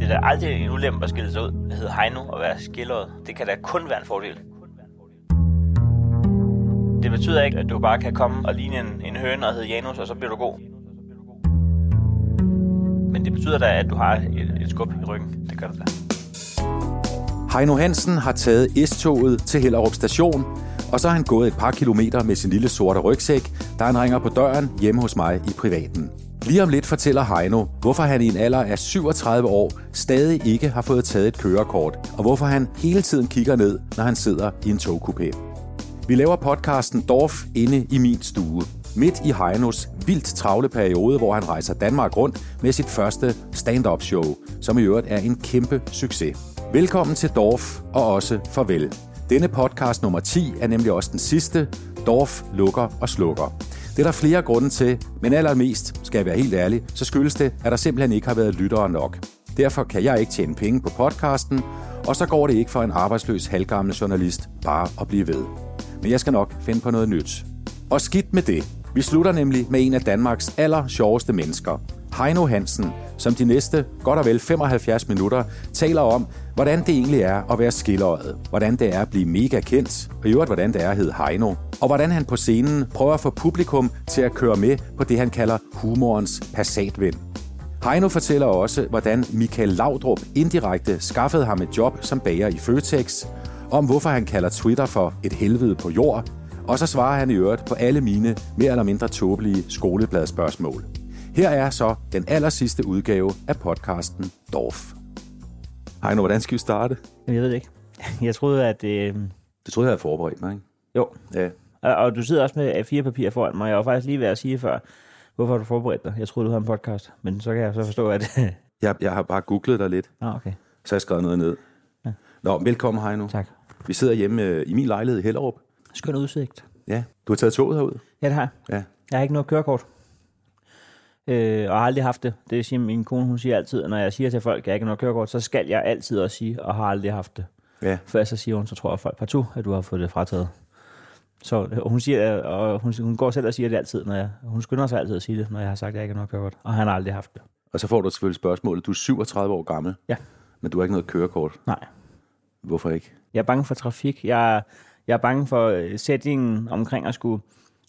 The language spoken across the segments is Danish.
Det er da aldrig en ulempe at skille sig ud. Det hedder Heino og være skilleret. Det kan da kun være en fordel. Det betyder ikke, at du bare kan komme og ligne en, en høne og hedde Janus, og så bliver du god. Men det betyder da, at du har et, et skub i ryggen. Det gør det da. Heino Hansen har taget S-toget til Hellerup station, og så har han gået et par kilometer med sin lille sorte rygsæk, da han ringer på døren hjemme hos mig i privaten. Lige om lidt fortæller Heino, hvorfor han i en alder af 37 år stadig ikke har fået taget et kørekort, og hvorfor han hele tiden kigger ned, når han sidder i en togkupé. Vi laver podcasten Dorf inde i min stue. Midt i Heinos vildt travle periode, hvor han rejser Danmark rundt med sit første stand-up show, som i øvrigt er en kæmpe succes. Velkommen til Dorf, og også farvel. Denne podcast nummer 10 er nemlig også den sidste. Dorf lukker og slukker. Det er der flere grunde til, men allermest, skal jeg være helt ærlig, så skyldes det, at der simpelthen ikke har været lyttere nok. Derfor kan jeg ikke tjene penge på podcasten, og så går det ikke for en arbejdsløs halvgammel journalist bare at blive ved. Men jeg skal nok finde på noget nyt. Og skidt med det. Vi slutter nemlig med en af Danmarks aller sjoveste mennesker, Heino Hansen, som de næste godt og vel 75 minutter taler om, hvordan det egentlig er at være skilleret, hvordan det er at blive mega kendt, og i øvrigt hvordan det er at hedde Heino, og hvordan han på scenen prøver at få publikum til at køre med på det, han kalder humorens passatvind. Heino fortæller også, hvordan Michael Laudrup indirekte skaffede ham et job som bager i Føtex, om hvorfor han kalder Twitter for et helvede på jord, og så svarer han i øvrigt på alle mine mere eller mindre tåbelige skolebladspørgsmål. Her er så den aller sidste udgave af podcasten Dorf. Hej nu, hvordan skal vi starte? Jeg ved det ikke. Jeg troede, at... Øh... Det troede jeg havde forberedt mig, ikke? Jo. Ja. Og, og du sidder også med fire papirer foran mig. Jeg var faktisk lige ved at sige før, hvorfor har du forberedt dig? Jeg troede, du havde en podcast. Men så kan jeg så forstå, at... jeg, jeg har bare googlet dig lidt. Ah, okay. Så har jeg skrevet noget ned. Ja. Nå, velkommen Heino. Tak. Vi sidder hjemme øh, i min lejlighed i Hellerup. Skøn udsigt. Ja. Du har taget toget herud? Ja, det har jeg. Ja. Jeg har ikke noget kørekort. Øh, og har aldrig haft det. Det siger min kone, hun siger altid, når jeg siger til folk, at jeg ikke har noget kørekort, så skal jeg altid også sige, og har aldrig haft det. Ja. Før så siger hun, så tror jeg folk partout, at du har fået det frataget. Så hun, siger, og hun, hun går selv og siger det altid, når jeg, hun skynder sig altid at sige det, når jeg har sagt, at jeg ikke har noget kørekort. Og han har aldrig haft det. Og så får du selvfølgelig spørgsmålet, du er 37 år gammel, Ja. men du har ikke noget kørekort. Nej. Hvorfor ikke? Jeg er bange for trafik. Jeg, jeg er bange for øh, sætningen omkring at skulle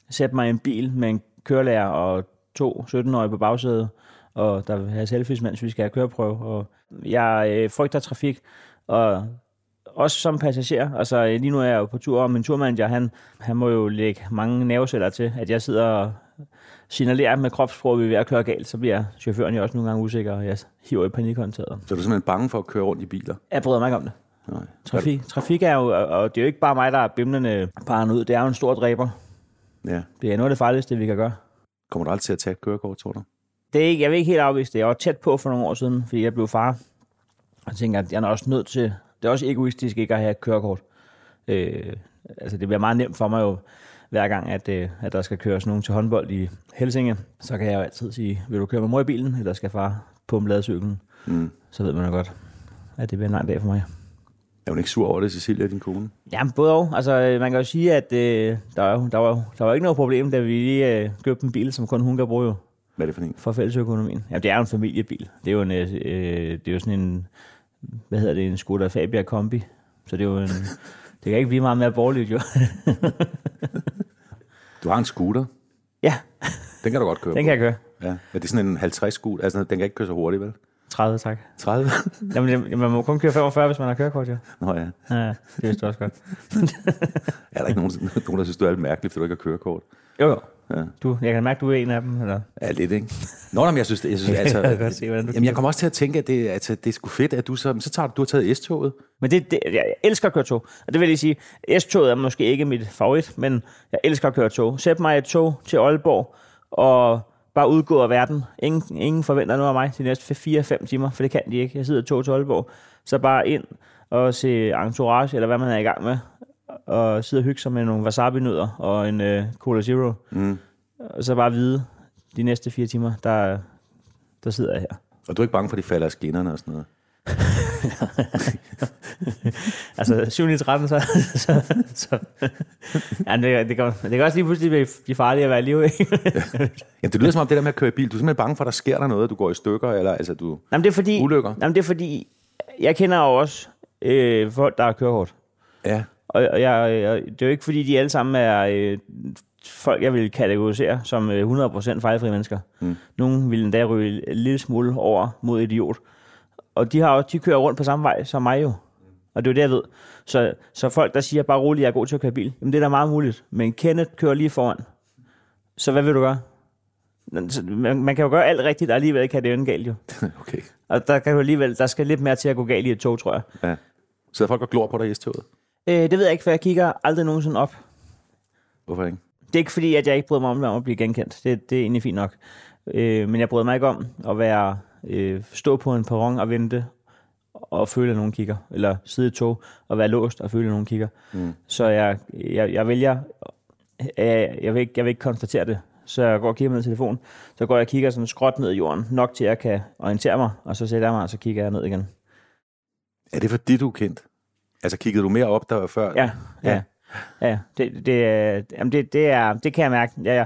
sætte mig i en bil med en kørelærer og to 17-årige på bagsædet, og der vil have selfies, mens vi skal have køreprøve. Og jeg øh, frygter trafik, og også som passager. Altså lige nu er jeg jo på tur, og min turmanager, han, han må jo lægge mange nerveceller til, at jeg sidder og signalerer med kropssprog, at vi er ved at køre galt, så bliver chaufføren jo også nogle gange usikker, og jeg hiver i panikhåndtaget. Så er du simpelthen bange for at køre rundt i biler? Jeg bryder mig ikke om det. Nej. Trafik, trafik er jo, og det er jo ikke bare mig, der er bimlende parren ud, det er jo en stor dræber. Ja. Det er noget af det farligste, vi kan gøre. Kommer du aldrig til at tage et kørekort, tror du? Det er ikke, jeg vil ikke helt afvise det. Jeg var tæt på for nogle år siden, fordi jeg blev far. Og tænker, at jeg er også nødt til... Det er også egoistisk ikke at have kørekort. Øh, altså, det bliver meget nemt for mig jo, hver gang, at, øh, at der skal køres nogen til håndbold i Helsinge. Så kan jeg jo altid sige, vil du køre med mor i bilen, eller skal far pumpe ladcyklen? Mm. Så ved man jo godt, at det bliver en lang dag for mig. Er hun ikke sur over det, Cecilia, din kone? Jamen, både og. Altså, man kan jo sige, at øh, der, var, der, var, der var ikke noget problem, da vi lige øh, købte en bil, som kun hun kan bruge jo. Hvad er det for en? For fællesøkonomien. Jamen, det er jo en familiebil. Det er jo, en, øh, det er jo sådan en, hvad hedder det, en Skoda Fabia Kombi. Så det er jo en, det kan ikke blive meget mere borgerligt, jo. Du har en scooter. ja, Den kan du godt køre den på. kan jeg køre. Ja. Men det er sådan en 50 scooter. Altså, den kan ikke køre så hurtigt, vel? 30, tak. 30? Jamen, man må kun køre 45, hvis man har kørekort, jo. Nå ja. Ja, det vidste du også godt. Er der ikke nogen, nogen der synes, du er alt mærkeligt, fordi du ikke har kørekort? Jo, jo. Ja. Du, jeg kan mærke, du er en af dem, eller? Ja, lidt, ikke? Nå, men jeg synes, jeg synes altså... Jeg kan se, hvordan du jamen, jeg kommer også til at tænke, at det, altså, det er sgu fedt, at du så, så tager, du har taget S-toget. Men det, det, jeg elsker at køre tog. Og det vil jeg sige, S-toget er måske ikke mit favorit, men jeg elsker at køre tog. Sæt mig et tog til Aalborg, og bare udgå af verden. Ingen, ingen forventer noget af mig de næste 4-5 timer, for det kan de ikke. Jeg sidder tog til Aalborg. Så bare ind og se Entourage, eller hvad man er i gang med, og sidde og hygge sig med nogle wasabi-nødder og en uh, Cola Zero. Mm. Og så bare vide, de næste fire timer, der, der sidder jeg her. Og du er ikke bange for, at de falder af skinnerne og sådan noget? altså 7 i 13, så... så, så ja, det, det, kan, det kan også lige pludselig blive farligt at være i liv, ikke? Ja, det lyder som om det der med at køre i bil. Du er simpelthen bange for, at der sker der noget, du går i stykker, eller altså du Jamen, det er fordi, ulykker. Jamen, det er fordi, jeg kender jo også øh, folk, der har kørekort. Ja, Og, og jeg, jeg, det er jo ikke fordi, de alle sammen er øh, folk, jeg vil kategorisere som øh, 100% fejlfri mennesker. Mm. Nogle vil endda ryge en lille smule over mod idiot. Og de, har, jo- de kører rundt på samme vej som mig jo. Og det er jo det, jeg ved. Så, så folk, der siger bare roligt, jeg er god til at køre bil, jamen det er da meget muligt. Men Kenneth kører lige foran. Så hvad vil du gøre? Man, man kan jo gøre alt rigtigt, og alligevel kan det jo galt jo. okay. Og der, kan jo alligevel, der skal lidt mere til at gå galt i et tog, tror jeg. Ja. Så folk og glor på dig i S-toget? Øh, det ved jeg ikke, for jeg kigger aldrig nogensinde op. Hvorfor ikke? Det er ikke fordi, at jeg ikke bryder mig om at blive genkendt. Det, det er egentlig fint nok. Øh, men jeg bryder mig ikke om at være øh, stå på en perron og vente og føle, at nogen kigger. Eller sidde i tog og være låst og føle, at nogen kigger. Mm. Så jeg, jeg, jeg vælger... Jeg, jeg, vil ikke, jeg vil ikke konstatere det. Så jeg går og kigger med telefonen. Så går jeg og kigger sådan skråt ned i jorden. Nok til, at jeg kan orientere mig. Og så sætter jeg mig, og så kigger jeg ned igen. Er det fordi, du er kendt? Altså, kiggede du mere op der før? Ja, ja. Ja. Ja, det, det, jamen det, det, er, det kan jeg mærke. Ja, ja.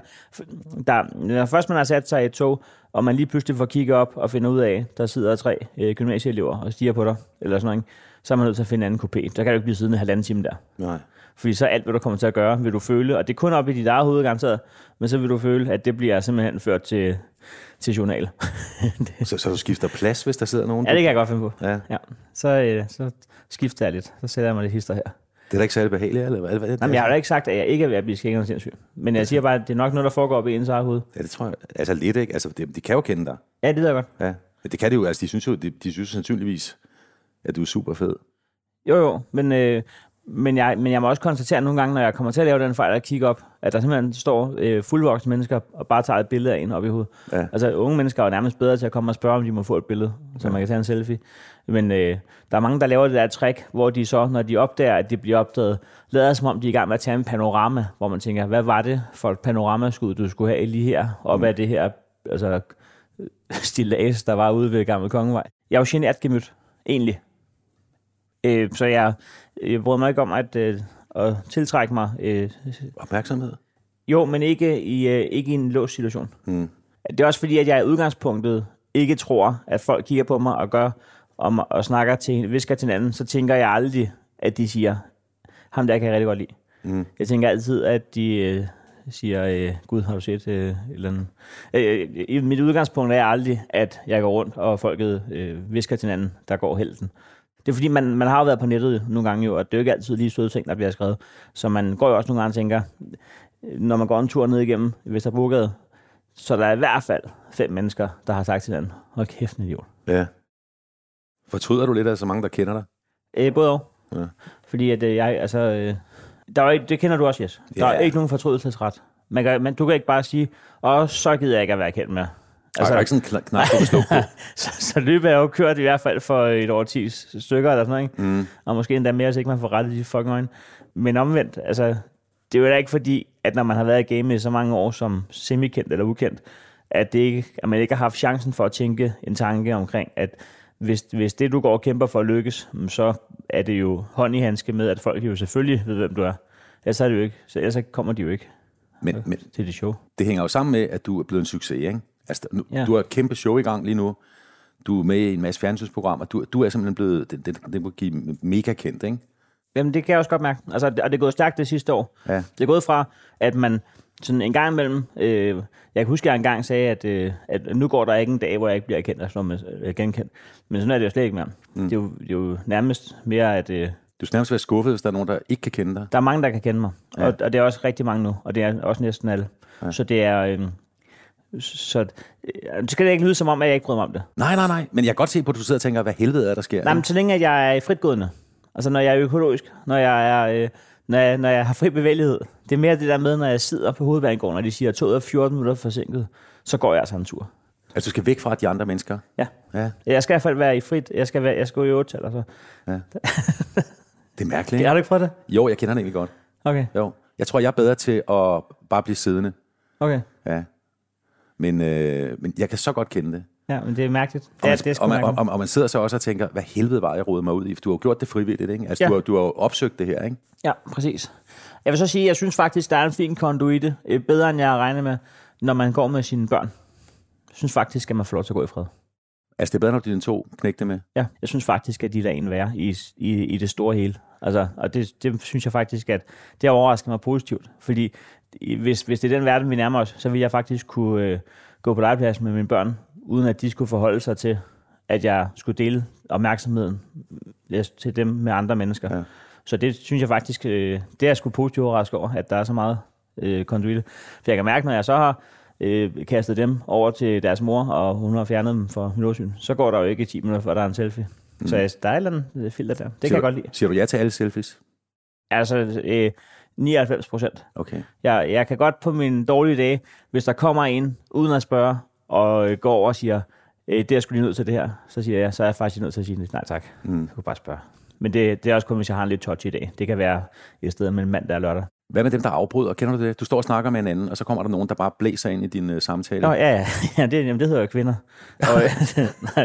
Der, når først man har sat sig i et tog, og man lige pludselig får kigget op og finder ud af, der sidder tre øh, gymnasieelever og stiger på dig, eller sådan noget, ikke? så er man nødt til at finde en anden kopé. Der kan du ikke blive siddende en halvanden time der. Nej. Fordi så alt, hvad du kommer til at gøre, vil du føle, og det er kun op i dit eget hoved garanteret, men så vil du føle, at det bliver simpelthen ført til, til journal. Så, så du skifter plads, hvis der sidder nogen? ja, det kan jeg godt finde på. ja. Ja. Så, øh, så skifter jeg lidt. Så sætter jeg mig lidt hister her. Det er da ikke særlig behageligt, eller hvad? hvad Nej, men jeg har da ikke sagt, at jeg ikke er ved at blive skængende sindssyg. Men jeg siger bare, at det er nok noget, der foregår op i ens eget hoved. Ja, det tror jeg. Altså lidt, ikke? Altså, de, de kan jo kende dig. Ja, det ved jeg godt. Ja. Men det kan de jo. Altså, de synes jo, de, de synes sandsynligvis, at du er super fed. Jo, jo, men, øh, men, jeg, men jeg må også konstatere nogle gange, når jeg kommer til at lave den fejl at kigge op, at der simpelthen står øh, fuldvoksne mennesker og bare tager et billede af en op i hovedet. Ja. Altså unge mennesker er jo nærmest bedre til at komme og spørge, om de må få et billede, så man kan tage en selfie. Men øh, der er mange, der laver det der trick, hvor de så, når de opdager, at de bliver opdaget, lader som om de er i gang med at tage en panorama, hvor man tænker, hvad var det for et panoramaskud, du skulle have lige her, op ad det her altså, stillads, der var ude ved Gamle Kongevej. Jeg er jo genert gemyt, egentlig. Øh, så jeg, jeg bryder mig ikke om at, øh, at tiltrække mig. Øh, Opmærksomhed. jo, men ikke i, øh, ikke i en låst situation. Mm. Det er også fordi, at jeg i udgangspunktet ikke tror, at folk kigger på mig og gør om, og snakker til, visker til hinanden, så tænker jeg aldrig, at de siger, ham der kan jeg rigtig godt lide. Mm. Jeg tænker altid, at de øh, siger, øh, Gud, har du set øh, et eller andet? Øh, I mit udgangspunkt er aldrig, at jeg går rundt, og folket øh, visker til hinanden, der går helten. Det er fordi, man, man har jo været på nettet nogle gange jo, og det er jo ikke altid lige søde ting, der bliver skrevet. Så man går jo også nogle gange og tænker, når man går en tur ned igennem Vesterbrogade, så er der i hvert fald fem mennesker, der har sagt til hinanden, hold kæft, en idiot. Ja. Fortryder du lidt af så mange, der kender dig? Øh, både og. Ja. Fordi at øh, jeg, altså, øh, der er, det kender du også, Jes. Der Ja. er ikke nogen fortrydelsesret. Man kan, man, du kan ikke bare sige, og så gider jeg ikke at være kendt mere. Altså, der er ikke sådan en kna- knap, du kan slå på. så, så løbet er jo kørt i hvert fald for et år 10 stykker eller sådan noget, ikke? Mm. Og måske endda mere, så ikke man får rettet de fucking øjne. Men omvendt, altså, det er jo da ikke fordi, at når man har været i game i så mange år som semikendt eller ukendt, at, det ikke, at man ikke har haft chancen for at tænke en tanke omkring, at hvis, hvis det, du går og kæmper for at lykkes, mm, så er det jo hånd i handske med, at folk jo selvfølgelig ved, hvem du er. Ellers, er det jo ikke, så ellers kommer de jo ikke Men, men til det show. det hænger jo sammen med, at du er blevet en succes, ikke? Altså, nu, Ja. Du har et kæmpe show i gang lige nu. Du er med i en masse fjernsynsprogrammer. Du, du er simpelthen blevet, det, det, det må give mega kendt, ikke? Jamen, det kan jeg også godt mærke. Altså, og det er gået stærkt det sidste år. Ja. Det er gået fra, at man sådan en gang imellem... Øh, jeg kan huske, at jeg engang sagde, at, øh, at nu går der ikke en dag, hvor jeg ikke bliver kendt, altså, med, øh, genkendt. Men sådan er det jo slet ikke mere. Mm. Det, er jo, det er jo nærmest mere, at øh, Du skal nærmest være skuffet, hvis der er nogen, der ikke kan kende dig. der er mange, der kan kende mig. Ja. Og, og det er også rigtig mange nu, og det er også næsten alle. Ja. Så det er... Øh, så øh, det skal det ikke lyde som om, at jeg ikke bryder mig om det. Nej, nej, nej. Men jeg kan godt se på, at du sidder og tænker, hvad helvede er der sker. Nej, men så længe at jeg er i fritgående, altså når jeg er økologisk, når jeg, er, øh, når jeg, når jeg har fri bevægelighed, det er mere det der med, når jeg sidder på hovedbanegården, og de siger, at toget er 14 minutter forsinket, så går jeg altså en tur. Altså, du skal væk fra de andre mennesker. Ja. Ja, Jeg skal i hvert fald være i frit, jeg skal, være, jeg skal gå i 8 eller så. det er mærkeligt. Har Ikke? du ikke prøvet det? Jo, jeg kender den egentlig godt. Okay, Jo. Jeg tror, jeg er bedre til at bare blive siddende. okay. Ja. Men, øh, men jeg kan så godt kende det. Ja, men det er mærkeligt. Og man, det er og, man, mærkeligt. og, og man sidder så også og tænker, hvad helvede var jeg rodet mig ud i? For du har jo gjort det frivilligt, ikke? Altså, Ja. du, har, du har jo opsøgt det her, ikke? Ja, præcis. Jeg vil så sige, at jeg synes faktisk, der er en fin konduite. øh, Bedre, end jeg har regnet med, når man går med sine børn. Jeg synes faktisk, at man får lov til at gå i fred. Altså, det er bedre, når dine to knægte med. Ja, jeg synes faktisk, at de er en værre i, i, i det store hele. Altså, og det, det synes jeg faktisk, at det har overrasket mig positivt. Fordi hvis, hvis det er den verden, vi nærmer os, så vil jeg faktisk kunne øh, gå på legepladsen med mine børn, uden at de skulle forholde sig til, at jeg skulle dele opmærksomheden øh, til dem med andre mennesker. Ja. Så det synes jeg faktisk, øh, det er jeg sgu positivt overrasket over, at der er så meget øh, konduite. For jeg kan mærke, når jeg så har øh, kastet dem over til deres mor, og hun har fjernet dem fra mit åsyn, så går der jo ikke 10 minutter, før der er en selfie. Mm. Så altså, der er et eller andet filter der. Det kan Siger jeg du- godt lide. Siger du ja til alle selfies? Altså, øh, 99 procent. Okay. Jeg, jeg kan godt på min dårlige dage, hvis der kommer en uden at spørge, og øh, går over og siger, øh, det er jeg skulle lige nødt til det her, så siger jeg, så er jeg faktisk nødt til at sige, nej tak, Mm. jeg kunne bare spørge. Men det, det er også kun, hvis jeg har en lidt touchy dag. Det kan være et sted mellem mandag og lørdag. Hvad med dem, der afbryder? Kender du det? Du står og snakker med en anden, og så kommer der nogen, der bare blæser ind i din uh, samtale. Nå, ja, ja, ja det, jamen, det hedder jo kvinder. Og,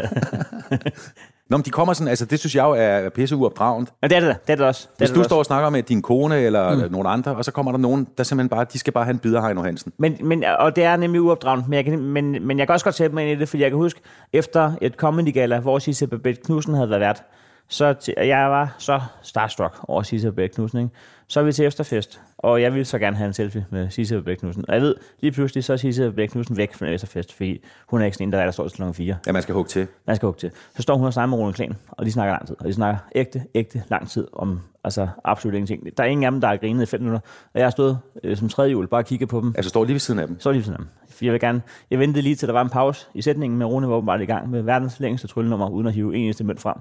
Nå, men de kommer sådan, altså det synes jeg jo er pisse uopdragent. og det er det da, det er det også. Det Hvis det du også. står og snakker med din kone eller mm. nogen andre, og så kommer der nogen, der simpelthen bare, de skal bare have en bidder Heino Hansen. Men, men, og det er nemlig uopdragende, men jeg, kan, men, men jeg kan også godt sætte mig ind i det, fordi jeg kan huske, efter et comedy gala, hvor Sisse Babette Knudsen havde været vært, så til, jeg var så starstruck over Sisse Babette Knudsen, ikke? Så er vi til efterfest, og jeg ville så gerne have en selfie med Sisse Babette Knudsen. Og jeg ved, lige pludselig så er Sisse Babette Knudsen væk fra efterfest, fordi hun er ikke sådan en, der, er, der står til klokken 4. Ja, man skal hugge til. Man skal hugge til. Så står hun og snakker med Rune Klan, og de snakker lang tid. Og de snakker ægte, ægte lang tid om altså absolut ingenting. Der er ingen af dem, der har grinet i fem minutter. Og jeg har stået øh, som tredje hjul, bare kigget på dem. Altså står lige ved siden af dem. Så er lige sådan, dem. For jeg vil gerne, jeg ventede lige til der var en pause i sætningen, med Rune var åbenbart i gang med verdens længste tryllenummer, uden at hive en eneste mønt frem.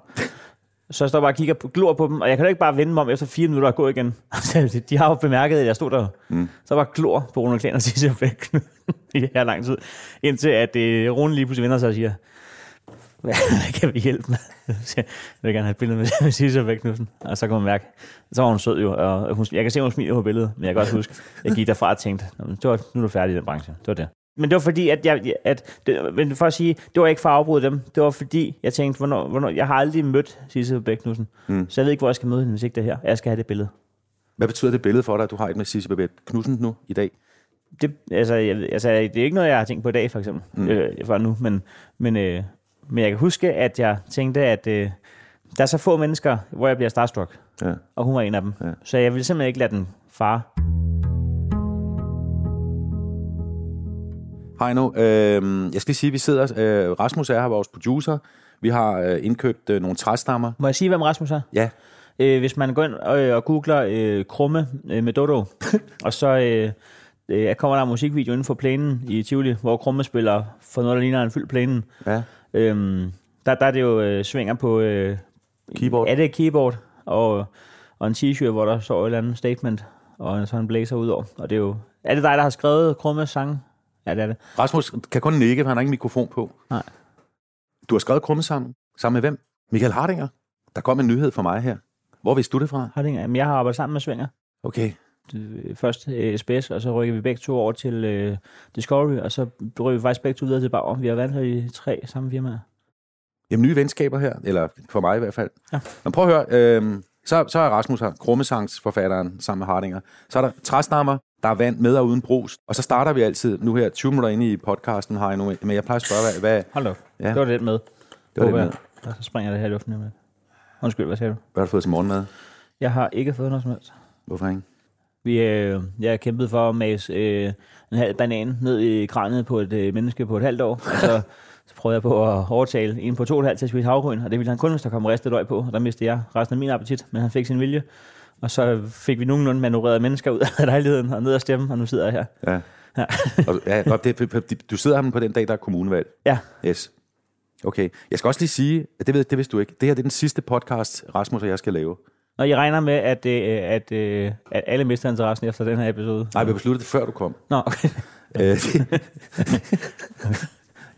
Så jeg står bare og kigger på, glor på dem, og jeg kan da ikke bare vende mig om efter fire minutter og gå igen. Så de har jo bemærket, at jeg stod der. Mm. Så bare glor på Rune Klan og siger væk i her lang tid. Indtil at øh, Rune lige pludselig vender sig og siger, hvad kan vi hjælpe med? Jeg vil gerne have et billede med, med Sisse Bæk Knudsen. Og så kan man mærke, så var hun sød jo, og hun, jeg kan se, hun smiler på billedet, men jeg kan også huske, jeg gik derfra og tænkte, "Nå, men det var, nu er du færdig i den branche. Det var det. Men det var fordi, at jeg, at, det, men for at sige, det var ikke for at afbryde dem, det var fordi, jeg tænkte, hvornår, hvornår jeg har aldrig mødt Sisse Bæk Knudsen, mm. så jeg ved ikke, hvor jeg skal møde hende, hvis ikke det her. Jeg skal have det billede. Hvad betyder det billede for dig, at du har et med Sisse Babette Knudsen nu i dag? Det, altså, jeg, altså, det er ikke noget, jeg har tænkt på i dag, for eksempel, mm. øh, for nu, men, men, øh, men jeg kan huske, at jeg tænkte, at øh, der er så få mennesker, hvor jeg bliver starstruck, Ja. og hun var en af dem. Ja. Så jeg ville simpelthen ikke lade den fare. Heino, øh, jeg skal sige, at vi sidder, øh, Rasmus er her, vores producer. Vi har øh, indkøbt øh, nogle træstammer. Må jeg sige, hvem Rasmus er? Ja, Øh, hvis man går ind og, og googler øh, krumme øh, med Dodo, og så øh, øh, kommer der en musikvideo inden for plænen i Tivoli, hvor krumme spiller for noget, der ligner en fyldt plænen. ja. Øhm, der, der er det jo øh, svinger på... Øh, Keyboard. Er det et keyboard? Og, og en t-shirt, hvor der står et eller andet statement, og så en blazer ud over. Og det er jo... Er det dig, der har skrevet Krummes sang? Ja, det er det. Rasmus kan kun nikke, for han har ikke mikrofon på. Nej. Du har skrevet krumme sammen. Sammen med hvem? Michael Hardinger. Der kom en nyhed for mig her. Hvor vidste du det fra? Har det ikke? Jamen, jeg har arbejdet sammen med Svinger. Okay. Øh, Først øh, SBS, og så rykker vi begge to over til øh, Discovery, og så rykker vi faktisk begge to videre til Bauer. Vi har været her i tre samme firmaer. Jamen, nye venskaber her. Eller for mig i hvert fald. Ja. Men prøv at høre. Øh, så, så er Rasmus her, krummesangsforfatteren sammen med Hardinger. Så er der træstammer, der er vand med og uden brus. Og så starter vi altid nu her 20 minutter inde i podcasten, har jeg nu, men jeg plejer at spørge, hvad, hvad, Hold da. Ja. Det var det med. det var det med. jeg. Og så springer det her i luften. Med. Undskyld, hvad sagde du? Hvad har du fået til morgenmad? Jeg har ikke fået noget som helst. Hvorfor ikke? Vi, øh, jeg har kæmpet for at mase øh, en halv banan ned i kraniet på et øh, menneske på et halvt år. Og så, så prøvede jeg på at overtale en på to og et halvt til at spise havgryn, og det ville han kun, hvis der kom ristet løg på. Og der mistede jeg resten af min appetit, men han fik sin vilje. Og så fik vi nogenlunde manøvreret mennesker ud af lejligheden og ned og stemme, og nu sidder jeg her. Ja. Ja. og, ja og det, du sidder her på den dag, der er kommunevalg. Ja, Yes. Okay. Jeg skal også lige sige, at det, ved, det vidste du ikke. Det her det er den sidste podcast, Rasmus og jeg skal lave. og jeg regner med, at, øh, at, øh, at alle mister interessen efter den her episode. Nej, vi besluttede det, før du kom. Nå, okay. Øh,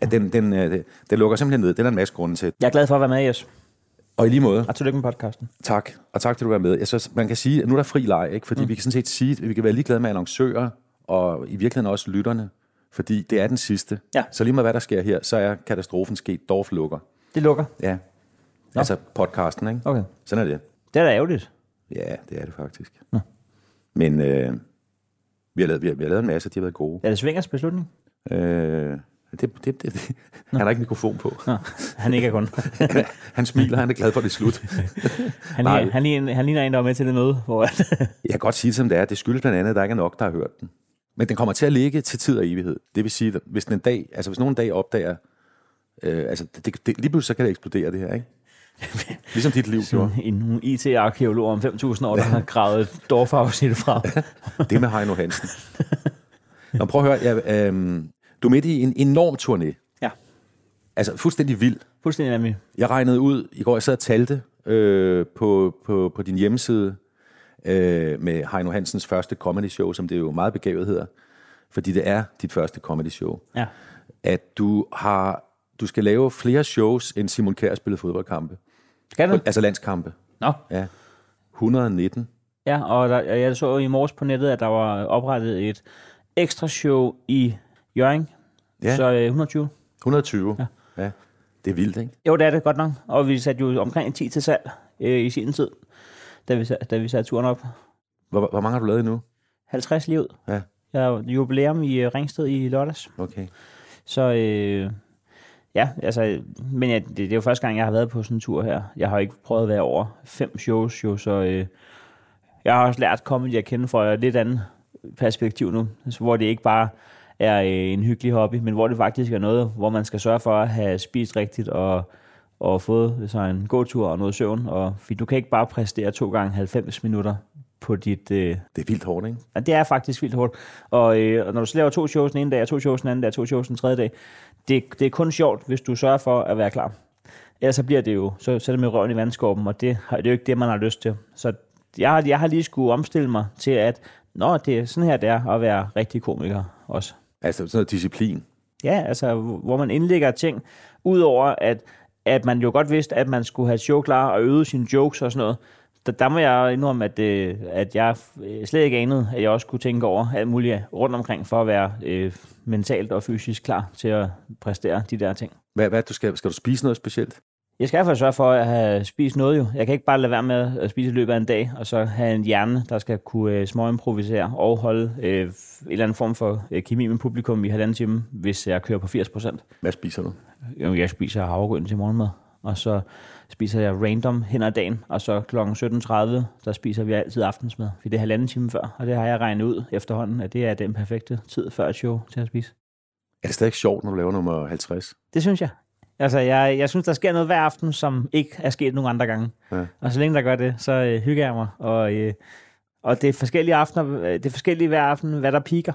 at den, den, øh, den lukker simpelthen ned. Det er der en masse grunde til. Jeg er glad for at være med, Jes. Og i lige måde, Og tillykke med podcasten. tak. Og tak til, at du var med. Jeg synes, man kan sige, at nu er der fri leg, ikke? fordi mm. vi kan sådan set sige, at vi kan være ligeglade med annoncører, og i virkeligheden også lytterne. fordi det er den sidste. Ja. Så lige med hvad der sker her, så er katastrofen sket. Dorf lukker. Det lukker. Ja. Altså podcasten, ikke? Okay. Sådan er det. Det er da ærgerligt. Ja, det er det faktisk. Men øh, vi, har lavet, vi, har, vi har lavet en masse, de har været gode. Er det Svingers beslutning? Øh, det, det, det, det. Han har ikke mikrofon på. Nå, han ikke er kun. han smiler, han er glad for, at det er slut. Han, Nej. ligner, han, ligner, han ligner en, der var med til det møde. Hvor, Jeg kan godt sige det, som det er. Det skyldes blandt andet, at der ikke er nok, der har hørt den. Men den kommer til at ligge til tid og evighed. Det vil sige, at hvis den en dag, altså hvis nogen en dag opdager, øh, altså det, det, lige pludselig så kan det eksplodere det her, ikke? Ligesom dit liv gjorde. en nogle IT-arkeolog om 5.000 år, der har gravet Dorfafsnit fra. Det med Heino Hansen. Nå, prøv at høre. Ja, øh, du er midt i en enorm turné. Ja, Altså fuldstændig vild. fuldstændig nemlig. Jeg regnede ud, i går jeg sad og talte øh, på, på, på din hjemmeside øh, med Heino Hansens første comedy show, som det jo meget begavet hedder, fordi det er dit første comedy show, Ja. at du har du skal lave flere shows, end Simon Kjær spillede fodboldkampe. Skal du? Altså landskampe. Nå. Ja. 119. Ja, og der, jeg så i morges på nettet, at der var oprettet et ekstra show i Jørgen. Ja. Så øh, 120. 120. Ja. ja. Det er vildt, ikke? Jo, det er det godt nok. Og vi satte jo omkring 10 til salg øh, i sin tid, da vi, da vi satte turen op. Hvor, hvor mange har du lavet endnu? 50 lige ud. Ja, Jeg har jubilæum i øh, Ringsted i lørdags. okay. Så øh, ja, altså, men ja, det, det er jo første gang, jeg har været på sådan en tur her. Jeg har ikke prøvet at være over fem shows, jo, så øh, jeg har også lært comedy at kende fra et lidt andet perspektiv nu, altså, hvor det ikke bare er øh, en hyggelig hobby, men hvor det faktisk er noget, hvor man skal sørge for at have spist rigtigt og, og fået sig en god tur og noget søvn. Og, fordi du kan ikke bare præstere to gange 90 minutter på dit, øh, Det er vildt hårdt, ikke? Ja, det er faktisk vildt hårdt. Og, øh, og når du så laver to shows den ene dag, og to shows den anden dag, og to shows den tredje dag, det, det er kun sjovt, hvis du sørger for at være klar. Ellers så bliver det jo, så, så er det med røven i vandskorben, og det, det er jo ikke det, man har lyst til. Så jeg har, jeg har lige skulle omstille mig til, at Nå, det er sådan her, det er at være rigtig komiker også. Altså sådan noget disciplin. Ja, altså, hvor man indlægger ting, udover at, at man jo godt vidste, at man skulle have show klar og øve sine jokes og sådan noget. Der, der må jeg indrømme, at, øh, at jeg øh, slet ikke anede, at jeg også kunne tænke over alt muligt rundt omkring, for at være øh, mentalt og fysisk klar til at præstere de der ting. Hvad, hvad du skal, skal du spise noget specielt? Jeg skal i hvert fald sørge for at have spist noget jo. Jeg kan ikke bare lade være med at spise i løbet af en dag, og så have en hjerne, der skal kunne øh, småimprovisere og holde øh, en eller anden form for øh, kemi med publikum i halvanden time, hvis jeg kører på 80 procent. Hvad spiser du? Jamen, jeg spiser havregryn til morgenmad, og så spiser jeg random hen ad dagen, og så kl. 17.30, der spiser vi altid aftensmad, for det er halvanden time før, og det har jeg regnet ud efterhånden, at det er den perfekte tid før et show til at spise. Er det stadig sjovt, når du laver nummer 50? Det synes jeg. Altså, jeg, jeg synes, der sker noget hver aften, som ikke er sket nogen andre gange. Ja. Og så længe der gør det, så øh, hygger jeg mig. Og, øh, og det er forskellige aftener, øh, det er forskellige hver aften, hvad der piker.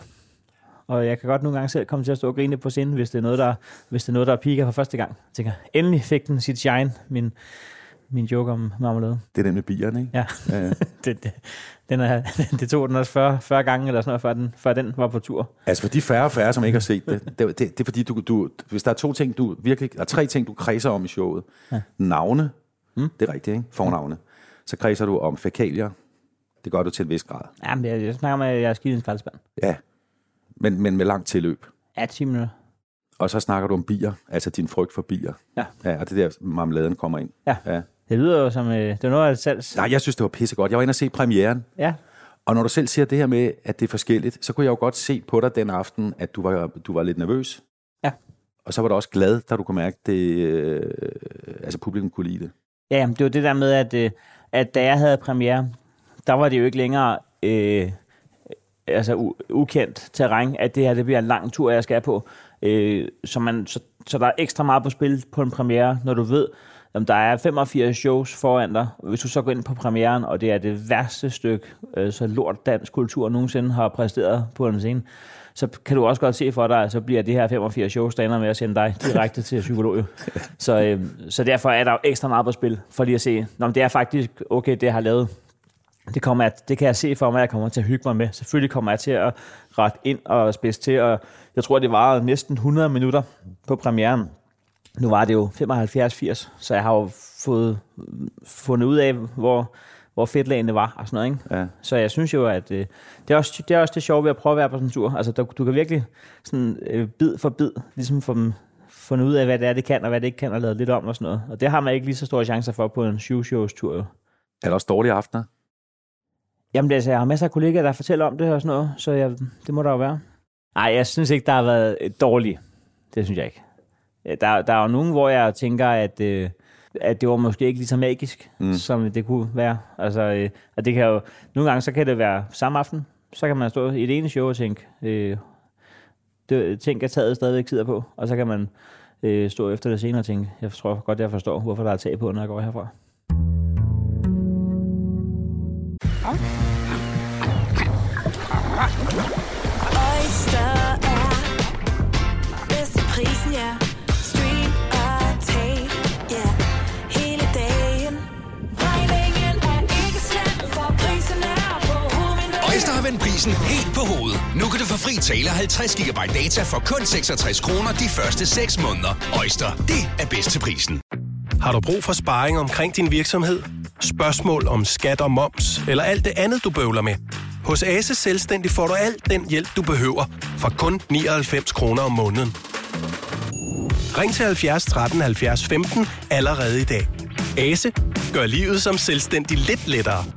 Og jeg kan godt nogle gange selv komme til at stå og grine på scenen, hvis det er noget, der, hvis det er noget, der piker for første gang. Jeg tænker, endelig fik den sit shine, min, min joke om marmelade. Det er den med bierne, ikke? Ja, Ja, ja. det, det, den er, det tog den også 40, 40 gange, eller sådan noget, før den, før den var på tur. Altså for de færre og færre, som ikke har set det, det, det, det er fordi, du, du, hvis der er to ting, du virkelig, der er tre ting, du kredser om i showet. Ja. Navne, mm. det er rigtigt, ikke? Fornavne. Så kredser du om fækalier. Det gør du til en vis grad. Jamen, jeg, jeg snakker med, at jeg er skidt i en skraldespand. Ja, men, men med langt tilløb. Ja, 10 minutter. Og så snakker du om bier, altså din frygt for bier. Ja. ja og det er der, marmeladen kommer ind. Ja. ja. Det lyder jo som, øh, det er noget af et salgs. Nej, jeg synes, det var pissegodt. Jeg var inde og se premieren, Ja, og når du selv siger det her med, at det er forskelligt, så kunne jeg jo godt se på dig den aften, at du var, du var lidt nervøs. Ja. Og så var du også glad, da du kunne mærke, at det, øh, altså publikum kunne lide det. ja jamen, det var det der med, at, øh, at da jeg havde premiere, der var det jo ikke længere øh, altså u- ukendt terræn, at det her det bliver en lang tur, jeg skal på. Øh, så, man, så, så der er ekstra meget på spil på en premiere, når du ved, om der er 85 shows foran dig. Hvis du så går ind på premieren, og det er det værste stykke, øh, så lort dansk kultur nogensinde har præsteret på en scene, så kan du også godt se for dig, at så bliver det her 85 shows, der ender med at sende dig direkte til psykolog. Så, øh, så derfor er der jo ekstra meget på spil, for lige at se, men det er faktisk okay, det jeg har lavet. Det, kommer jeg, det kan jeg se for mig, at jeg kommer til at hygge mig med. Selvfølgelig kommer jeg til at rette ind og spidse til, og jeg tror, det varede næsten 100 minutter på premieren. Nu var det jo 75-80, så jeg har jo fået fundet ud af, hvor, hvor fedtlagene var og sådan noget. Ikke? Ja. Så jeg synes jo, at øh, det, er også, det er også det sjove ved at prøve at være på sådan en tur. Altså, du, du kan virkelig sådan, øh, bid for bid ligesom få dem fundet ud af, hvad det er, det kan, og hvad det ikke kan, og lavet lidt om og sådan noget. Og det har man ikke lige så store chancer for på en show shows tur. Jo. Er der også dårlige aftener? Jamen, altså, jeg har masser af kollegaer, der fortæller om det og sådan noget, så jeg, det må der jo være. Nej, jeg synes ikke, der har været dårligt. Det synes jeg ikke. Der, der er jo nogen, hvor jeg tænker, at, øh, at det var måske ikke lige så magisk, mm. som det kunne være. Altså, øh, og det kan jo, nogle gange så kan det være samme aften, så kan man stå i det ene show og tænke, øh, det, tænk at taget stadigvæk sidder på, og så kan man øh, stå efter det senere og tænke, jeg tror godt, jeg forstår, hvorfor der er tag på, når jeg går herfra. Oyster prisen helt på hovedet. Nu kan du få fri tale 50 GB data for kun 66 kroner de første 6 måneder. Øjster, det er bedst til prisen. Har du brug for sparring omkring din virksomhed? Spørgsmål om skat og moms, eller alt det andet, du bøvler med? Hos Ase Selvstændig får du alt den hjælp, du behøver, for kun 99 kroner om måneden. Ring til 70 13 70 15 allerede i dag. Ase gør livet som selvstændig lidt lettere.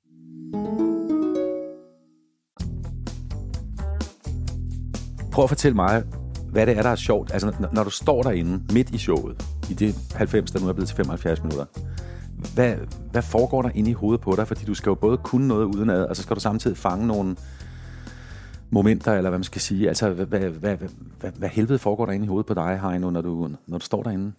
Prøv at fortælle mig, hvad det er, der er sjovt. Altså, når, når du står derinde midt i showet, i det 90, der nu er blevet til 75 minutter, hvad, hvad foregår der inde i hovedet på dig? Fordi du skal jo både kunne noget udenad, og så skal du samtidig fange nogle momenter, eller hvad man skal sige. Altså, hvad, hvad, hvad, hvad, hvad, hvad helvede foregår der inde i hovedet på dig, Heino, når du, når du står derinde?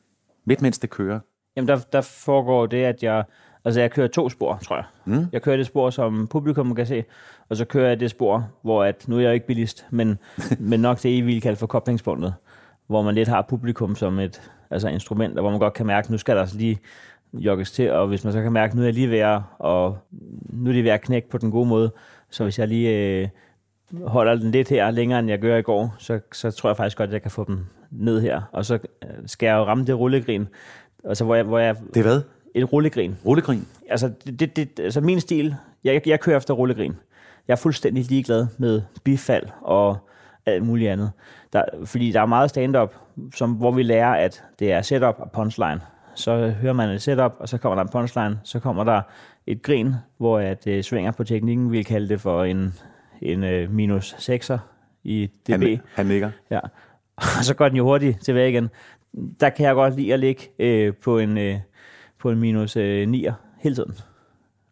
Midt mens det kører. Jamen, der, der foregår det, at jeg... Altså, jeg kører to spor, tror jeg. Mm. Jeg kører det spor, som publikum kan se, og så kører jeg det spor, hvor at, nu er jeg ikke bilist, men, men nok det, I vil kalde for koblingspunktet, hvor man lidt har publikum som et altså instrument, og hvor man godt kan mærke, nu skal der altså lige jogges til, og hvis man så kan mærke, nu er jeg lige ved at, og nu er det ved at knække på den gode måde, så hvis jeg lige øh, holder den lidt her længere, end jeg gør i går, så, så tror jeg faktisk godt, at jeg kan få dem ned her, og så øh, skal jeg jo ramme det rullegrin, altså hvor jeg, hvor jeg Det er hvad? Et rullegrin. Rullegrin. Altså, det, det, det, altså min stil, jeg, jeg kører efter rullegrin. Jeg er fuldstændig ligeglad med bifald og alt muligt andet. Der, fordi der er meget stand-up, som, hvor vi lærer, at det er setup og punchline. Så hører man et setup, og så kommer der en punchline, så kommer der et grin, hvor jeg det svinger på teknikken, vi kalde det for en, en uh, minus 6'er i dB. Han, han nikker. Ja. Og så går den jo hurtigt tilbage igen. Der kan jeg godt lide at ligge øh, på, en, øh, på en minus øh, 9'er hele tiden.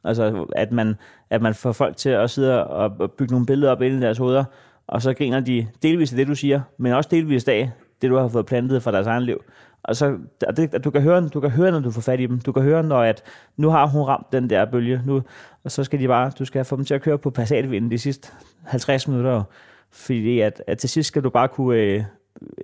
Altså, at man, at man får folk til at sidde og bygge nogle billeder op inde i deres hoveder, og så griner de delvis af det, du siger, men også delvis af det, du har fået plantet fra deres egen liv. Og så, og det, at du, kan høre, du kan høre, når du får fat i dem. Du kan høre, når at, nu har hun ramt den der bølge, nu, og så skal de bare, du skal få dem til at køre på passatvinden de sidste 50 minutter. Fordi at, at til sidst skal du bare kunne øh,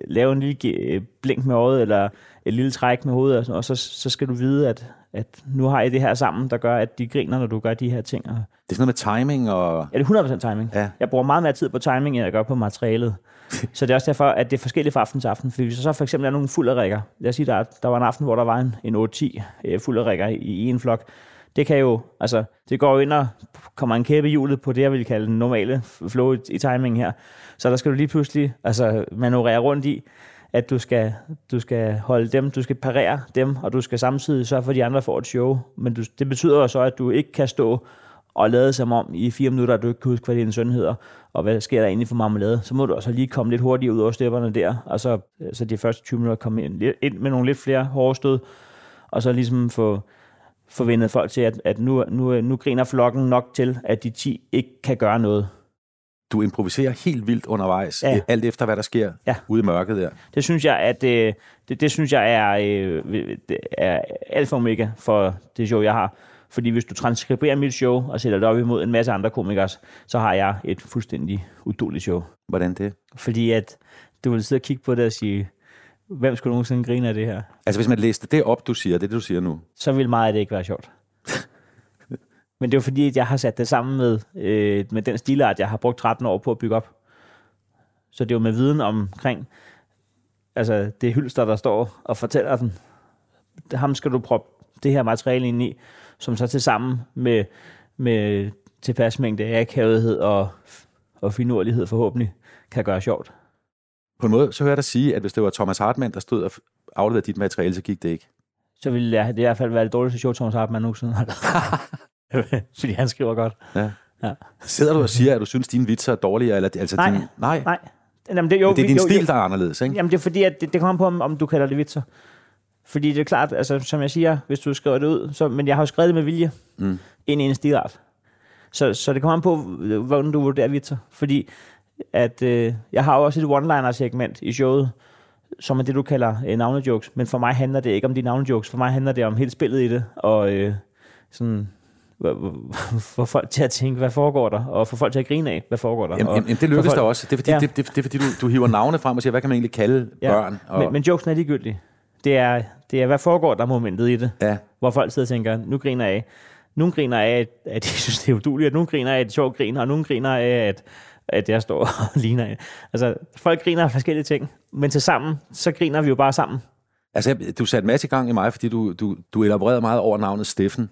lave en lille øh, blink med øjet, eller et lille træk med hovedet, og, sådan, og så, så skal du vide, at, at nu har I det her sammen, der gør, at de griner, når du gør de her ting. Og, Det er sådan noget med timing og... Ja, det er 100% timing. Ja. Jeg bruger meget mere tid på timing, end jeg gør på materialet. så det er også derfor, at det er forskelligt fra aften til aften. For hvis der så for eksempel er nogle fulderækker, lad os sige, der, der var en aften, hvor der var en, en 8-10 øh, fulderækker i, i en flok, det kan jo, altså, det går ind og kommer en kæppe i hjulet på det, jeg vil kalde den normale flow i, i timing her. Så der skal du lige pludselig altså, manøvrere rundt i, at du skal, du skal holde dem, du skal parere dem, og du skal samtidig sørge for, at de andre får et show. Men du, det betyder jo så, at du ikke kan stå og lade som om i fire minutter, at du ikke kan huske, hvad din søn hedder, og hvad sker der egentlig for marmelade. Så må du også lige komme lidt hurtigere ud over stepperne der, og så, så de første 20 minutter komme ind, ind med nogle lidt flere hårde stød, og så ligesom få, få vendet folk til, at, at nu, nu, nu griner flokken nok til, at de 10 ikke kan gøre noget. Du improviserer helt vildt undervejs, Ja. alt efter hvad der sker Ja. ude i mørket der. Det synes jeg, at øh, det, det synes jeg er, øh, er alfa omega for det show, jeg har. Fordi hvis du transkriberer mit show og sætter det op imod en masse andre komikers, så har jeg et fuldstændig uduligt show. Hvordan det? Fordi at du vil sidde og kigge på det og sige, hvem skulle nogensinde grine af det her? Altså hvis man læste det op, du siger, det det, du siger nu. Så vil meget af det ikke være sjovt. Men det er jo fordi, at jeg har sat det sammen med, øh, med den stilart, jeg har brugt 13 år på at bygge op. Så det er jo med viden omkring, altså det hylster, der står og fortæller den. Ham skal du proppe det her materiale ind i, som så til sammen med, med tilpas mængde af akavethed og, og finurlighed forhåbentlig kan gøre sjovt. På en måde, så hører jeg dig sige, at hvis det var Thomas Hartmann, der stod og afleverede dit materiale, så gik det ikke. Så ville jeg, det i hvert fald være det dårligste show, Thomas Hartmann nogensinde har lavet. Fordi han skriver godt. Ja. Ja. Sidder du og siger, at du synes, dine vitser er dårligere? Eller, altså Nej, din, nej. Nej. Jamen, det, jo, Men det er din jo, stil, jo. der er anderledes, ikke? Jamen, det er fordi, at det, det kommer an på, om, om du kalder det vitser. Fordi det er klart, altså, som jeg siger, hvis du skriver det ud, så, men jeg har jo skrevet det med vilje Mm. ind i en stilart. Så, så det kommer an på, hvordan du vurderer vitser. Fordi at, øh, jeg har jo også et one-liner-segment i showet, som er det, du kalder øh, navnejokes. Men for mig handler det ikke om de navnejokes. For mig handler det om hele spillet i det, og øh, sådan få folk til at tænke, hvad foregår der, og få folk til at grine af, hvad foregår der. Jamen, og jamen, det lykkes folk- der også. Det er fordi, Ja. det, det, det er, fordi du, du hiver navne frem og siger, hvad kan man egentlig kalde Ja, børn? Og, Men, men jokesen er ligegyldig. Det er, det er, hvad foregår der momentet i det, ja. hvor folk sidder og tænker, nu griner jeg af. Nogle griner af, at, de synes, det er uduligt, nogle griner af, at det er sjovt griner, og nogle griner af, at, at jeg står og ligner en. Altså, folk griner af forskellige ting, men til sammen, så griner vi jo bare sammen. Altså, du satte en masse gang i mig, fordi du, du, du elaborerede meget over navnet Steffen.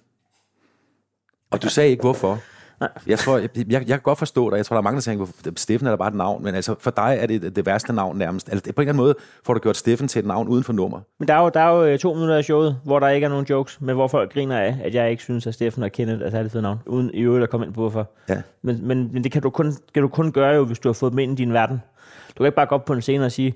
Og du sagde ikke, hvorfor. Nej. Jeg tror, jeg, jeg, jeg kan godt forstå dig. Jeg tror, der er mange, der tænker, "Hvorfor- Steffen er da bare et navn. Men altså, for dig er det det værste navn nærmest. Altså, på en eller anden måde får du gjort Steffen til et navn uden for nummer. Men der er, jo, der er jo øh, to minutter af showet, hvor der ikke er nogen jokes, men hvor folk griner af, at jeg ikke synes, at Steffen og Kenneth er særlig fede navn, uden i øvrigt at komme ind på hvorfor. Ja. Men, men, men det kan du, kun, kan du kun gøre jo, hvis du har fået dem ind i din verden. Du kan ikke bare gå op på en scene og sige,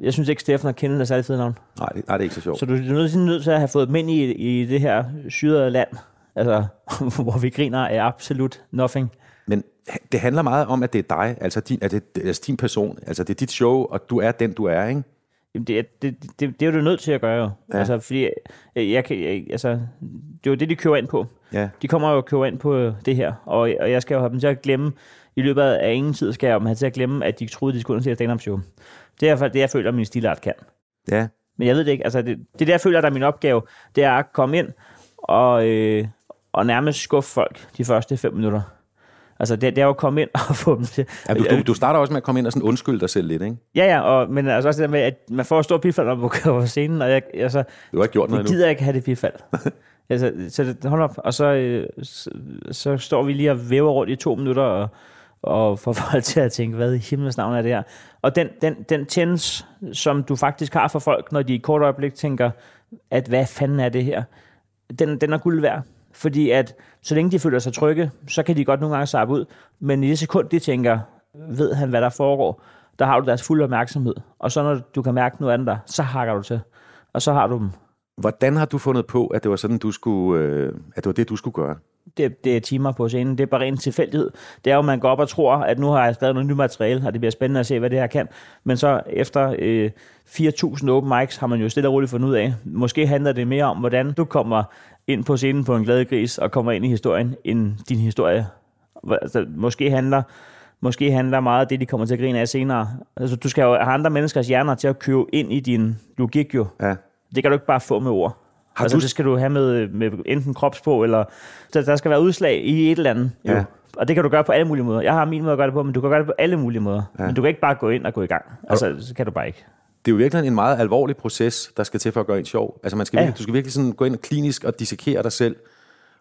jeg synes ikke, Steffen og Kenneth er særlig fede navn. Nej, det, nej, det er ikke så sjovt. Så du er nødt til, nødt til at have fået dem ind i, i det her syrede land, altså, hvor vi griner af absolut nothing. Men det handler meget om, at det er dig, altså din, at det, altså din person. Altså, det er dit show, og du er den, du er, ikke? Jamen, det, er- det, det, det er du nødt til at gøre. Ja. Altså, fordi jeg, jeg kan, jeg, altså, det er jo det, de køber ind på. Ja. De kommer jo og køber ind på det her, og, og jeg skal jo have dem til at glemme, i løbet af ingen tid skal jeg have dem til at glemme, at de troede, de skulle se et stand-up show. Det er i hvert fald det, jeg føler, at min stilart kan. Ja. Men jeg ved det ikke. Altså, det, det er det, jeg føler, der er min opgave. Det er at komme ind og, øh, og nærmest skuffe folk de første fem minutter. Altså, det, det er jo at komme ind og få dem til... ja du, du, du starter også med at komme ind og sådan undskylde dig selv lidt, ikke? Ja, ja, og, men altså også det der med, at man får stor bifald, når man går på scenen, og jeg, altså, Du har ikke gjort noget jeg gider ikke have det bifald. altså, så det, hold op, og så, øh, så, så står vi lige og væver rundt i to minutter, og, og får folk til at tænke, hvad i himlens navn er det her? Og den, den, den tjens, som du faktisk har for folk, når de i et kort øjeblik tænker, at hvad fanden er det her? Den, den er guld værd. Fordi at så længe de føler sig trygge, så kan de godt nogle gange sappe ud. Men i det sekund, de tænker, ved han, hvad der foregår, der har du deres fulde opmærksomhed. Og så når du kan mærke noget andet der, så hakker du til. Og så har du dem. Hvordan har du fundet på, at det var sådan, du skulle, øh, at det var det, du skulle gøre? Det, det er timer på scenen. Det er bare ren tilfældighed. Det er jo, at man går op og tror, at nu har jeg skrevet noget nyt materiale, og det bliver spændende at se, hvad det her kan. Men så efter øh, 4.000 open mics har man jo stille og roligt fundet ud af. Måske handler det mere om, hvordan du kommer ind på scenen på en glad gris og kommer ind i historien, end din historie. Altså, måske handler Måske handler meget af det, de kommer til at grine af senere. Altså, du skal jo have andre menneskers hjerner til at købe ind i din logik jo. Ja. Det kan du ikke bare få med ord. Har altså, du- det skal du have med, med enten kropsprog, eller så der skal være udslag i et eller andet. Jo. Ja. Og det kan du gøre på alle mulige måder. Jeg har min måde at gøre det på, men du kan gøre det på alle mulige måder. Ja. Men du kan ikke bare gå ind og gå i gang. Altså, så kan du bare ikke. Det er jo virkelig en meget alvorlig proces, der skal til for at gøre en sjov. Altså man skal Ja. virkelig, du skal virkelig sådan gå ind klinisk og dissekere dig selv,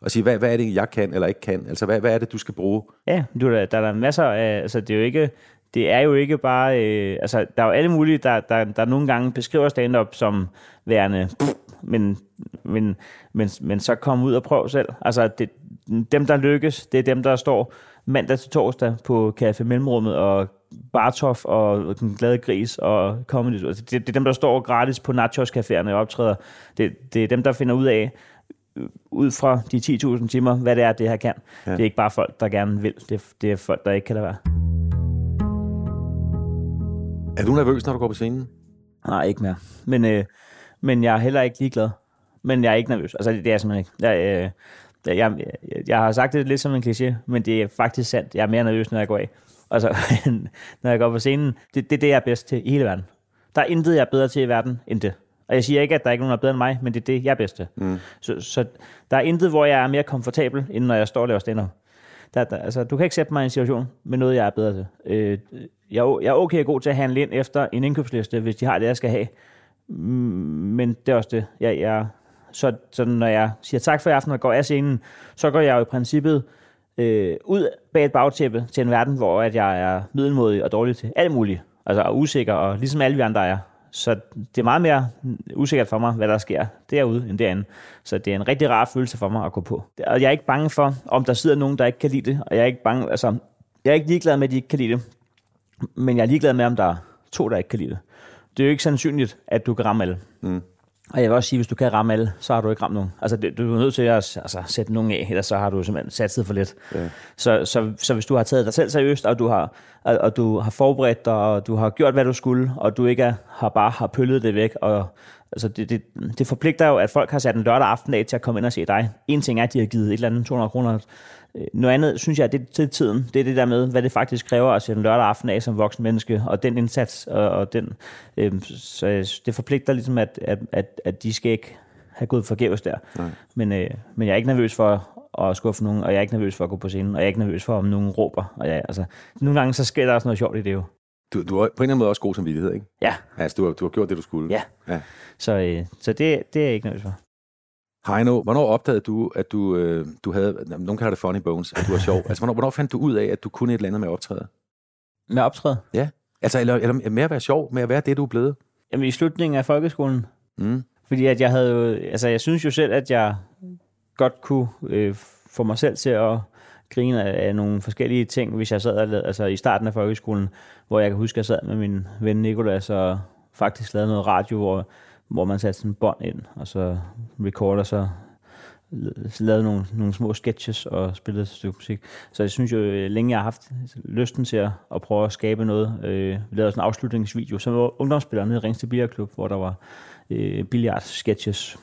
og sige, hvad, hvad er det, jeg kan eller ikke kan? Altså, hvad, hvad er det, du skal bruge? Ja, du, der, der er masser af, altså det er jo ikke, det er jo ikke bare, øh, altså der er jo alle mulige, der, der, der nogle gange beskriver stand-up som værende, pff, men, men, men, men så kom ud og prøv selv. Altså det, dem, der lykkes, det er dem, der står mandag til torsdag på Café Mellemrummet og Bartof og Den Glade Gris og Comedy. Altså, det, det er dem, der står gratis på Nachos Caféerne og optræder. Det, det er dem, der finder ud af, ud fra de 10.000 timer, hvad det er, det her kan. Ja. Det er ikke bare folk, der gerne vil. Det, det er folk, der ikke kan lade være. Er du nervøs, når du går på scenen? Nej, ikke mere. Men, øh, men jeg er heller ikke ligeglad. Men jeg er ikke nervøs. Altså, det, det er jeg simpelthen ikke. Jeg, øh, jeg, jeg, jeg har sagt det lidt som en kliché, men det er faktisk sandt. Jeg er mere nervøs, når jeg går af. Altså, når jeg går på scenen. Det, det er det, jeg er bedst til i hele verden. Der er intet, jeg er bedre til i verden end det. Og jeg siger ikke, at der er ikke nogen, der er bedre end mig, men det er det, jeg er bedst til. Mm. Så, så der er intet, hvor jeg er mere komfortabel, end når jeg står og laver stand der, der, altså, du kan ikke sætte mig i en situation med noget, jeg er bedre til. Øh, jeg, jeg er okay god til at handle ind efter en indkøbsliste, hvis de har det, jeg skal have. Mm, Men det er også det. Jeg, jeg, så, så når jeg siger tak for i aften og går af scenen, så går jeg jo i princippet øh, ud bag et bagtæppe til en verden, hvor at jeg er middelmodig og dårlig til alt muligt. Altså og usikker, og ligesom alle vi andre er. Så det er meget mere usikkert for mig, hvad der sker derude end derinde. Så det er en rigtig rar følelse for mig at gå på. Og jeg er ikke bange for, om der sidder nogen, der ikke kan lide det. Og jeg er ikke bange, altså, jeg er ikke ligeglad med, at de ikke kan lide det. Men jeg er ligeglad med, om der er to, der ikke kan lide det. Det er jo ikke sandsynligt, at du kan ramme alle. Mm. Og jeg vil også sige, hvis du kan ramme alle, så har du ikke ramt nogen. Altså, det, du er nødt til at altså, sætte nogen af, ellers så har du simpelthen satset for lidt. Ja. Så, så, så hvis du har taget dig selv seriøst, og du har, og, og du har forberedt dig, og du har gjort, hvad du skulle, og du ikke er, har bare har pøllet det væk, og altså, det, det, det forpligter jo, at folk har sat en lørdag aften af til at komme ind og se dig. En ting er, at de har givet et eller andet 200 kroner. Øh, Noget andet, synes jeg, det er til tiden. Det er det der med, hvad det faktisk kræver at sætte en lørdag aften af som voksen menneske, og den indsats, og, og den, øh, så det forpligter ligesom, at, at, at, at de skal ikke have gået forgæves der. Men, øh, men jeg er ikke nervøs for at skuffe nogen, og jeg er ikke nervøs for at gå på scenen, og jeg er ikke nervøs for, om nogen råber. Og jeg, altså, nogle gange så sker der også noget sjovt i det jo. Du, du er på en eller anden måde også god samvittighed, ikke? Ja, Altså, du har, du har gjort det, du skulle. Ja. ja. så, øh, så det, det er jeg ikke nervøs for. Heino, hvornår opdagede du, at du, øh, du havde, nogen kalder det funny bones, at du var sjov? altså, hvornår, hvornår fandt du ud af, at du kunne et eller andet med at optræde? Med optræde? Ja. Altså, eller, eller med at være sjov, med at være det, du er blevet? Jamen i slutningen af folkeskolen. Mm. Fordi at jeg havde jo, altså jeg synes jo selv, at jeg godt kunne øh, få mig selv til at grine af, af nogle forskellige ting, hvis jeg sad og lavede, altså i starten af folkeskolen, hvor jeg kan huske, at jeg sad med min ven Nikolas og faktisk lavede noget radio, hvor, hvor man satte sådan en bånd ind, og så recorder, så lavede nogle, nogle små sketches og spillede et stykke musik. Så jeg synes jo, øh, længe jeg har haft lysten til at, at prøve at skabe noget. Øh, vi lavede sådan en afslutningsvideo, som var ungdomsspiller nede i Ringsted Billardklub, hvor der var øh, billiard-sketches.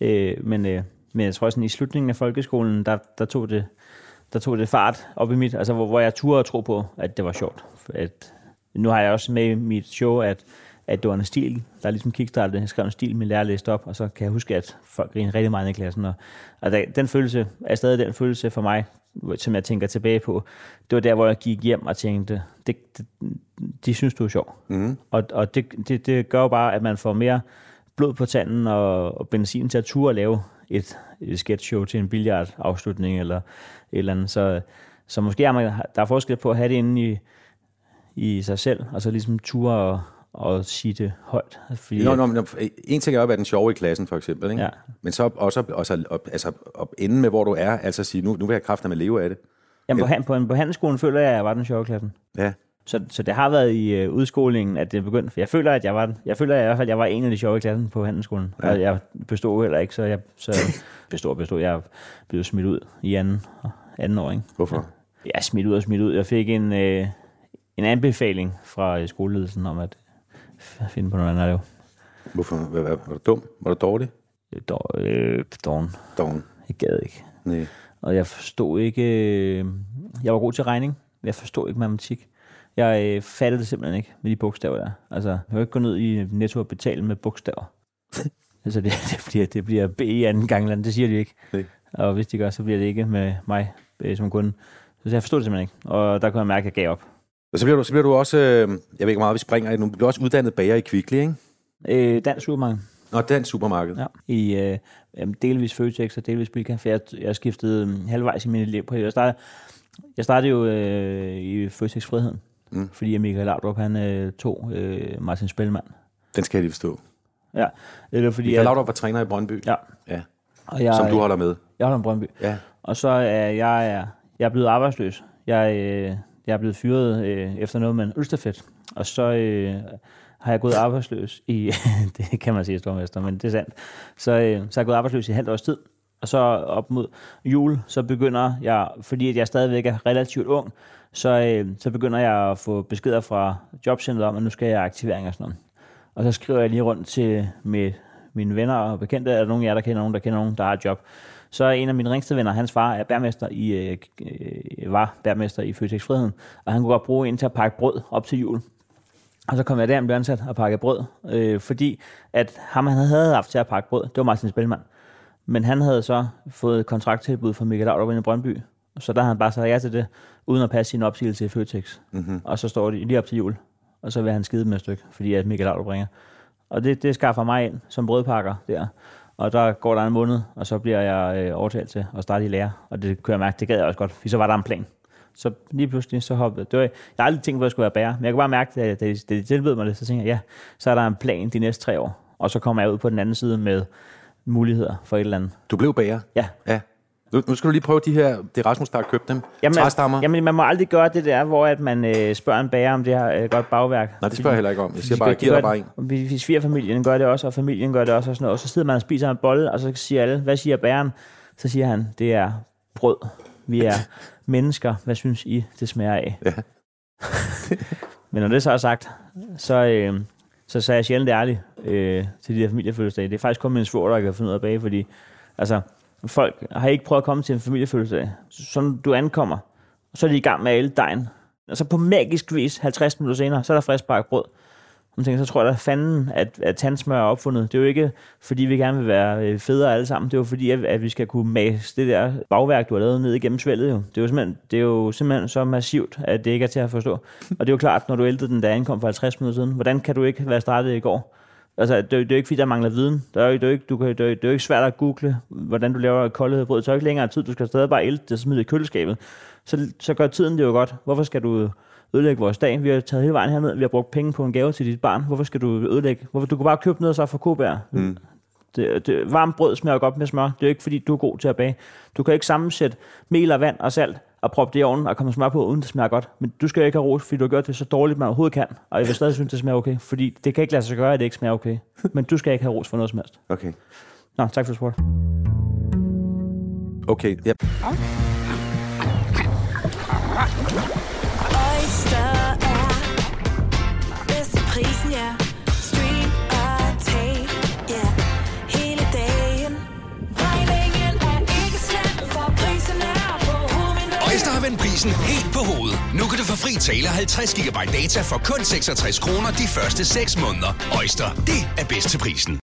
Øh, men, øh, men jeg tror sådan, i slutningen af folkeskolen, der, der, tog det, der tog det fart op i mit, altså hvor, hvor jeg turde at tro på, at det var sjovt. At, nu har jeg også med i mit show, at, at det var en stil, der ligesom kickstartede. Jeg skrev en stil, min lærer læste op, og så kan jeg huske, at folk griner rigtig meget i klassen. Og, og der, den følelse er stadig den følelse for mig, som jeg tænker tilbage på. Det var der, hvor jeg gik hjem og tænkte, det, det, de synes, du er sjov. Mm. Og, og det, det, det gør jo bare, at man får mere blod på tanden og, og benzin til at ture at lave et, et sketch show til en billiard-afslutning eller et eller andet. Så, så måske er man, der er forskel på at have det inde i, i sig selv, og så ligesom ture og, og sige det højt. Fordi, Nå, nå, nå, en ting er at være den sjove i klassen, for eksempel. Ikke? Ja. Men så også, også op, altså, op, ende med, hvor du er, altså sige, nu, nu vil jeg kræfter med leve af det. jamen, på, på, på handelsskolen føler jeg, at jeg var den sjove i klassen. Ja. Så, så det har været i øh, udskolingen, at det begyndte. Jeg føler, at jeg var, jeg føler at jeg i hvert fald, at jeg var en af de sjove i klassen på handelsskolen. Ja. Og jeg bestod heller ikke, så jeg så bestod bestod. Jeg blev smidt ud i anden, anden år. Ikke? Hvorfor? Jeg er smidt ud og smidt ud. Jeg fik en, øh, en anbefaling fra øh, skoleledelsen om at finde på noget andet at lave. Hvorfor? Hvad, hvad, var du dum? Var du dårlig? Øh, dår- øh, Dagen. Doven. Jeg gad ikke. Nej. Og jeg forstod ikke... Øh, jeg var god til regning, men jeg forstod ikke matematik. Jeg øh, fattede det simpelthen ikke med de bogstaver der. Altså, jeg kan ikke gå ned i Netto og betale med bogstaver. altså, det, det, bliver, det bliver B i anden gang, det siger de ikke. Nej. Og hvis de gør, så bliver det ikke med mig øh, som kunde. Så jeg forstod det simpelthen ikke. Og der kunne jeg mærke, at jeg gav op. Og så bliver du, så bliver du også, øh, jeg ved ikke meget vi springer nu, bliver også uddannet bager i Kvickly, ikke? Øh, dansk supermarked. Nå, den supermarked. Ja. I øh, jamen, delvis Føtex og delvis Bilka, for jeg, jeg skiftede øh, halvvejs i min liv på jeg startede, jeg startede jo øh, i Føtex Friheden, mm. fordi Michael Laudrup, han øh, tog øh, Martin Spellemann. Den skal jeg lige forstå. Ja, eller fordi... Michael Laudrup var træner i Brøndby. Ja, ja. og jeg, Som du holder med. Jeg holder med Brøndby. Ja. Og så er jeg, er, jeg er blevet arbejdsløs. Jeg, øh, jeg er blevet fyret øh, efter noget med en ølstafet. Og så øh, har jeg gået arbejdsløs i, det kan man sige, stormester, men det er sandt. Så, øh, så har jeg gået arbejdsløs i halvt års tid. Og så op mod jul, så begynder jeg, fordi at jeg stadigvæk er relativt ung, så, øh, så begynder jeg at få beskeder fra jobcentret om, at nu skal jeg aktivering og sådan noget. Og så skriver jeg lige rundt til med mine venner og bekendte, er der nogen af jer, der kender nogen, der kender nogen, der har et job så er en af mine ringste venner, hans far er bærmester i, øh, øh, var bærmester i Føtex Friheden, og han kunne godt bruge en til at pakke brød op til jul. Og så kom jeg der og blev ansat og pakke brød, øh, fordi at ham, han havde haft til at pakke brød, det var Martin Spelman. Men han havde så fået et kontrakttilbud fra Michael Laudrup i Brøndby, så der har han bare sagt ja til det, uden at passe sin opsigelse i Føtex. Mm-hmm. Og så står de lige op til jul, og så vil han skide med et stykke, fordi at Michael Laudrup ringer. Og det, det skaffer mig ind som brødpakker der. Og der går der en måned, og så bliver jeg øh, overtalt til at starte i lære. Og det kunne jeg mærke, det gad jeg også godt, for så var der en plan. Så lige pludselig så hoppede det. Var, jeg har aldrig tænkt på, at jeg skulle være bærer, men jeg kunne bare mærke, at da de, da de tilbød mig det, så tænkte jeg, ja, så er der en plan de næste tre år. Og så kommer jeg ud på den anden side med muligheder for et eller andet. Du blev bager? Ja. Ja. Nu, nu skal du lige prøve de her, det er Rasmus, der har købt dem. Træstammer. jamen, man må aldrig gøre det der, hvor at man øh, spørger en bager, om det har øh, godt bagværk. Nej, det spørger jeg heller ikke om. Jeg siger bare, jeg giver dig bare en. Hvis hvis svigerfamilien gør det også, og familien gør det også, og sådan noget, og så sidder man og spiser en bolle, og så siger alle, hvad siger bæren? Så siger han, det er brød. Vi er mennesker. Hvad synes I, det smager af? Ja. Men når det så er sagt, så, øh, så, så er jeg sjældent ærlig øh, til de her familiefødselsdage. Det er faktisk kun min svoger, der kan finde ud af at bage, fordi altså, folk har ikke prøvet at komme til en familiefødselsdag. Så du ankommer, så er de i gang med alle dejen. Og så på magisk vis, 50 minutter senere, så er der frisk bakket brød. Og tænker, så tror jeg da fanden, at, at tandsmør er opfundet. Det er jo ikke, fordi vi gerne vil være øh, federe alle sammen. Det er jo fordi, at, at vi skal kunne mase det der bagværk, du har lavet ned igennem svældet. Jo. Det, er jo simpelthen, det er jo simpelthen så massivt, at det ikke er til at forstå. Og det er jo klart, når du ældrede den, der ankom for 50 minutter siden. Hvordan kan du ikke være startet i går? Altså, det, er jo- det er jo ikke, fordi der mangler viden. Der er jo, det, er jo ikke, du kan, det, er jo, det er jo ikke svært at google, hvordan du laver koldet brød. Det tager jo ikke længere tid. Du skal stadig bare ælte det og smide det i køleskabet. Så, så gør tiden det jo godt. Hvorfor skal du ødelægge vores dag? Vi har taget hele vejen herned. Vi har brugt penge på en gave til dit barn. Hvorfor skal du ødelægge? Hvorfor? Du kan bare købe noget så fra Kobær. Mm. Det, det, varmt brød smager godt med smør. Det er jo ikke, fordi du er god til at bage. Du kan ikke sammensætte mel og vand og salt og proppe det i ovnen og komme smør på, uden det smager godt. Men du skal jo ikke have ros, fordi du har gjort det så dårligt, man overhovedet kan. Og jeg vil stadig synes, det smager okay. Fordi det kan ikke lade sig gøre, at det ikke smager okay. Men du skal ikke have ros for noget som helst. Okay. Nå, tak for spurgt. Okay, ja. Oyster vend prisen helt på hovedet. Nu kan du få fri tale 50 GB data for kun 66 kroner de første 6 måneder. Øjster, det er bedst til prisen.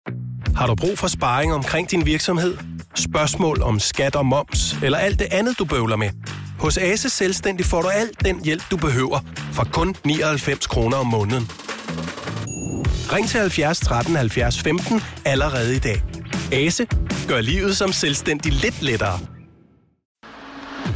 Har du brug for sparring omkring din virksomhed? Spørgsmål om skat og moms, eller alt det andet, du bøvler med? Hos Ase Selvstændig får du alt den hjælp, du behøver, for kun 99 kroner om måneden. Ring til 70 13 70 15 allerede i dag. Ase gør livet som selvstændig lidt lettere.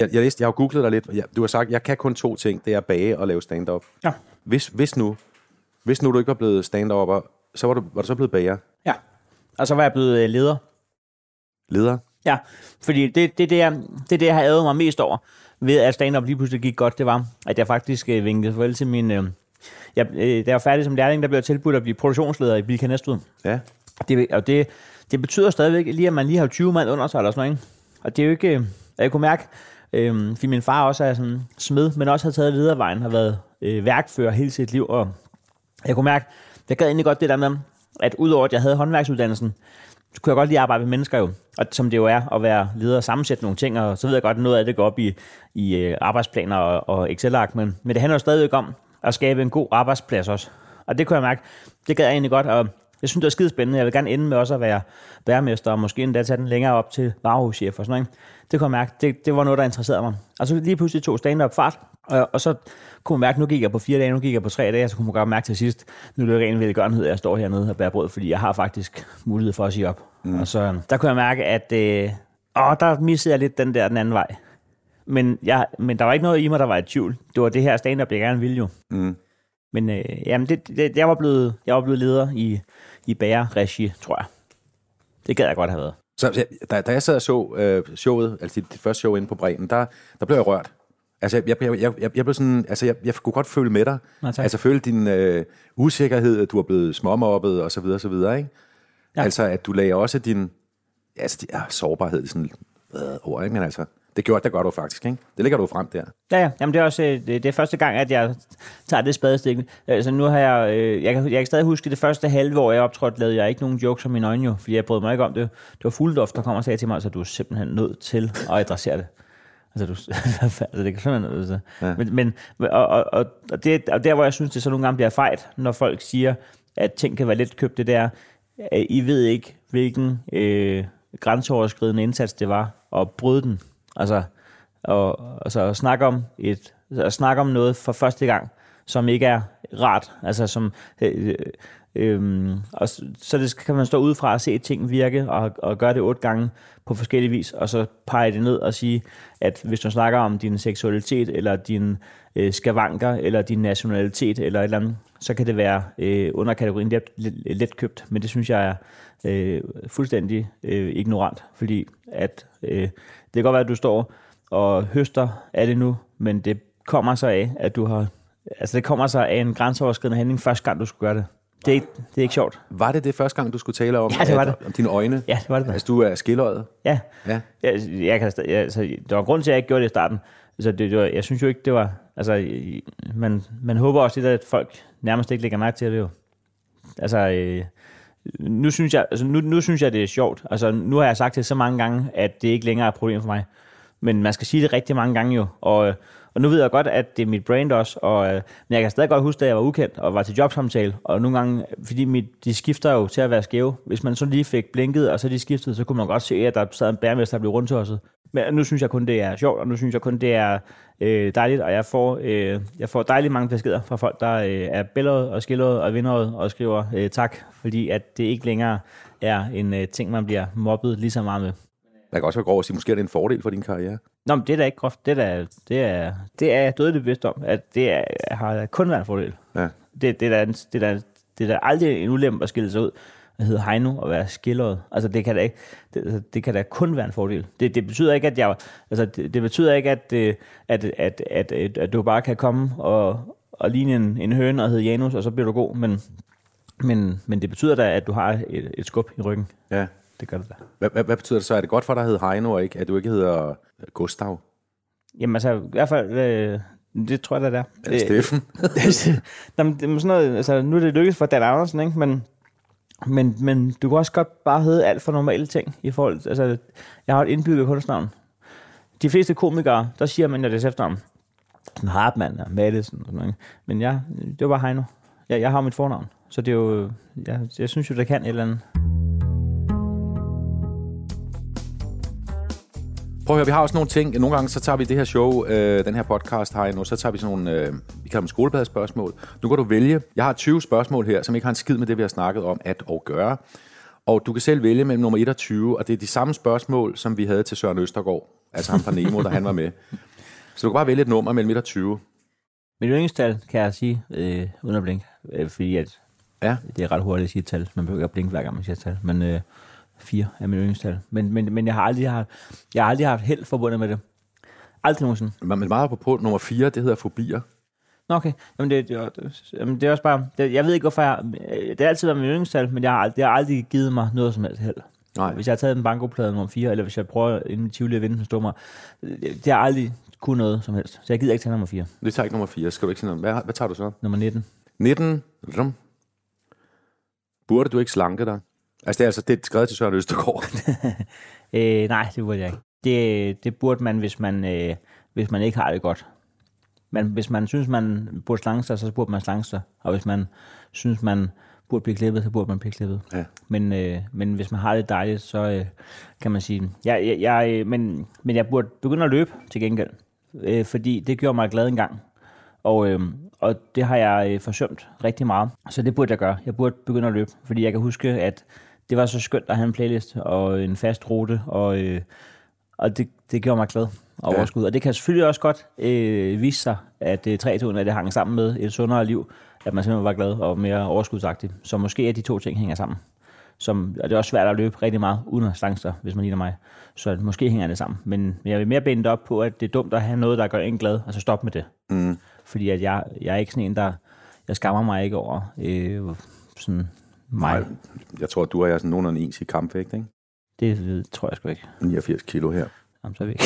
Jeg, jeg, læste, jeg har googlet dig lidt. Jeg, du har sagt, jeg kan kun to ting. Det er at bage og lave stand-up. Ja. Hvis, hvis, nu, hvis nu du ikke var blevet stand-upper, så var du, var du så blevet bager. Ja. Og så var jeg blevet øh, leder. Leder. Ja, fordi det, det, det, er, det, det, jeg har ævet mig mest over ved, at stand-up lige pludselig gik godt, det var, at jeg faktisk øh, vinkede farvel til min... Øh, jeg, øh, da jeg var færdig som lærling, der blev jeg tilbudt at blive produktionsleder i Bilka Næstved. Ja. Det, og det, det betyder stadigvæk lige, at man lige har 20 mand under sig eller sådan noget. Ikke? Og det er jo ikke... øh, Jeg kunne mærke, øh, fordi min far også er sådan smed, men også har taget ledervejen, har været øh, værkfører hele sit liv. Og jeg kunne mærke, jeg gad egentlig godt det der med, at udover at jeg havde håndværksuddannelsen, så kunne jeg godt lide at arbejde med mennesker jo, og som det jo er at være leder og sammensætte nogle ting, og så ved jeg godt, at noget af det går op i, i øh, arbejdsplaner og, og Excel-ark, men, men det handler jo stadigvæk om at skabe en god arbejdsplads også. Og det kunne jeg mærke, det gad jeg egentlig godt, og jeg synes, det er skide spændende. Jeg vil gerne ende med også at være værmester, og måske endda tage den længere op til varehuschef og sådan noget. Det kunne jeg mærke, det, det var noget, der interesserede mig. Og så lige pludselig tog stand-up fart, og, og så kunne man mærke, nu gik jeg på fire dage, nu gik jeg på tre dage, og så kunne man godt mærke til sidst, nu er det ren velgørenhed, at jeg står hernede og bærer brød, fordi jeg har faktisk mulighed for at sige op. Mm. Og så øhm, der kunne jeg mærke, at øh, åh, der missede jeg lidt den der den anden vej. Men, jeg, men der var ikke noget i mig, der var i tvivl. Det var det her stand-up, jeg gerne ville jo. Mm. Men øh, jamen, det, det, jeg, var blevet, jeg var blevet leder i, i bæreregi, tror jeg. Det gad jeg godt have været. Så da, da jeg sad og så øh, showet, altså dit, dit første show inde på Bremen, der, der blev jeg rørt. Altså, jeg, jeg, jeg, jeg, jeg blev sådan, altså, jeg, jeg kunne godt føle med dig. Tak. altså, føle din øh, usikkerhed, at du er blevet småmobbet, og så videre, og så videre, ikke? Ja. Altså, at du lagde også din, altså, ja, sårbarhed sådan øh, ord, ikke? Men altså, det gjorde det gør du faktisk, ikke? Det lægger du frem der. Ja, ja. Jamen, det er også øh, det, det er første gang, at jeg tager det spadestik. Altså, nu har jeg... Øh, jeg, kan, jeg kan stadig huske, det første halve år, jeg optrådte, lavede jeg ikke nogen jokes om mine øjne, jo, fordi jeg brød mig ikke om det. Det var Fugldoft, der kom og sagde til mig, så du er simpelthen nødt til at adressere det. Altså, du, altså det kan simpelthen... Altså. Ja. Men, men og, og, og, og, det, og der, hvor jeg synes, det så nogle gange bliver fejt, når folk siger, at ting kan være let købt, det der, at I ved ikke, hvilken øh, grænseoverskridende indsats det var at bryde den. Altså, og, altså at snakke om et, at snakke om noget for første gang, som ikke er rart, altså som øh, øh, øhm, og så, det kan man stå udefra og se ting virke og, og gøre det otte gange på forskellige vis, og så pege det ned og sige, at hvis du snakker om din seksualitet, eller din øh, skavanker, eller din nationalitet, eller et eller andet, så kan det være øh, under kategorien let, let, letkøbt, men det synes jeg er øh, fuldstændig øh, ignorant, fordi at øh, kan godt være, at du står og høster af det nu, men det kommer så af, at du har, altså det kommer så af en grænseoverskridende handling første gang, du skulle gøre det. Det er ikke, det er ikke sjovt. Var det det første gang, du skulle tale om, Ja, det var at, det. om dine øjne? Ja, det var det da. Altså, du er skilløjet? Ja. Ja. Jeg, jeg kan, jeg, altså, der var grund til, at jeg ikke gjorde det i starten. Altså, det, det var, jeg synes jo ikke, det var... Altså, man, man håber også lidt, at folk nærmest ikke lægger mærke til det jo. Altså, øh, nu, synes jeg, altså, nu, nu synes jeg, det er sjovt. Altså, nu har jeg sagt det så mange gange, at det ikke længere er et problem for mig. Men man skal sige det rigtig mange gange jo. Og, og nu ved jeg godt, at det er mit brand også. Og, øh, men jeg kan stadig godt huske, da jeg var ukendt og var til jobsamtale. Og nogle gange, fordi mit, de skifter jo til at være skæve. Hvis man så lige fik blinket, og så de skiftede, så kunne man godt se, at der sad en bærmester, der blev rundtosset. Men nu synes jeg kun, det er sjovt, og nu synes jeg kun, det er øh, dejligt, og jeg får, øh, jeg får dejligt mange beskeder fra folk, der øh, er billedet og skilleret og vinderet og skriver øh, tak, fordi at det ikke længere er en øh, ting, man bliver mobbet lige så meget med. Man kan også være grov at sige, måske er det en fordel for din karriere. Nå, men det er da ikke groft. Det er, da, det er, det er jeg dødeligt bevidst om, at det er, har kun været en fordel. Ja. Det, det, er da, det, er da, det er da aldrig en ulempe at skille sig ud at hedde Heino og være skilleret. Altså, det kan da, ikke, det, altså, det kan da kun være en fordel. Det, det betyder ikke, at jeg... Altså, det, det betyder ikke, at, øh, at, at, at, at, at du bare kan komme og, og ligne en, en høne og hedde Janus, og så bliver du god. Men, men, men det betyder da, at du har et, et skub i ryggen. Ja. Det gør det da. Hvad, hvad, hvad betyder det så? Er det godt for dig at hedde Heino, og ikke, at du ikke hedder Gustav? Jamen altså, i hvert fald, øh, det tror jeg da, det er. Eller Steffen? Jamen, det er sådan noget, altså, nu er det lykkedes for Dan Andersen, ikke? Men, men, men du kan også godt bare hedde alt for normale ting i forhold til, altså, jeg har et indbygget kunstnavn. De fleste komikere, der siger man jo deres efternavn. Sådan Hartmann og Madison og sådan noget. Men jeg, det var bare Heino. Jeg, jeg har mit fornavn. Så det er jo, jeg, jeg synes jo, det kan et eller andet. Prøv at høre, vi har også nogle ting. Nogle gange så tager vi det her show, øh, den her podcast her nu, så tager vi sådan nogle, øh, vi kalder dem skolebladspørgsmål. Nu kan du vælge. Jeg har 20 spørgsmål her, som ikke har en skid med det, vi har snakket om at og gøre. Og du kan selv vælge mellem nummer 1 og 20, og det er de samme spørgsmål, som vi havde til Søren Østergaard, altså ham fra Nemo, da han var med. Så du kan bare vælge et nummer mellem 1 og 20. Mit yndlingstal kan jeg sige, øh, uden at blinke, øh, fordi at Ja, det er ret hurtigt at sige et tal. Man behøver ikke at blinke hver gang, man siger et tal. Men øh, fire er mit yndlingstal. Men, men, men jeg har aldrig haft, jeg har aldrig haft held forbundet med det. Aldrig nogensinde. men meget på, nummer 4, det hedder fobier. Nå, okay. Jamen, det, det, det, det er også bare... Det, jeg ved ikke, hvorfor jeg... Det har altid været mit yndlingstal, men jeg har, det har aldrig givet mig noget som helst held. Nej. Hvis jeg har taget en bankoplade nummer 4, eller hvis jeg prøver inden Tivoli at vinde en stummer, det, det har aldrig kunne noget som helst. Så jeg gider ikke tage nummer 4. Det tager ikke nummer 4. Skal du ikke sige noget? Hvad, hvad tager du så? Nummer 19. 19. Rum. Burde du ikke slanke dig? Altså, det er altså det er skrevet til Søren Østergaard. Øh, nej, det burde jeg ikke. Det, det burde man, hvis man, øh, hvis man ikke har det godt. Men hvis man synes, man burde slange sig, så burde man slange sig. Og hvis man synes, man burde blive klippet, så burde man blive klippet. Ja. Men, øh, men hvis man har det dejligt, så øh, kan man sige... Jeg, jeg, jeg, men, men jeg burde begynde at løbe til gengæld. Øh, fordi det gjorde mig glad engang. Og, øh, og det har jeg øh, forsømt rigtig meget. Så det burde jeg gøre. Jeg burde begynde at løbe. Fordi jeg kan huske, at det var så skønt at have en playlist og en fast rute. Og, øh, og det, det gjorde mig glad og Ja. overskud. Og det kan selvfølgelig også godt øh, vise sig, at øh, 3 at det hang sammen med et sundere liv. At man simpelthen var glad og mere overskudsagtig. Så måske er de to ting hænger sammen. som, og det er også svært at løbe rigtig meget uden at stange sig, hvis man ligner mig. Så måske hænger det sammen. Men jeg vil mere binde det op på, at det er dumt at have noget, der gør en glad, og så stop med det. Mm. Fordi at jeg, jeg er ikke sådan en, der... Jeg skammer mig ikke over øh, sådan. Nej, jeg tror, du og jeg er sådan nogenlunde ens i kampvægt, ikke? Det tror jeg sgu ikke. 89 kilo her. Jamen, så er vi ikke.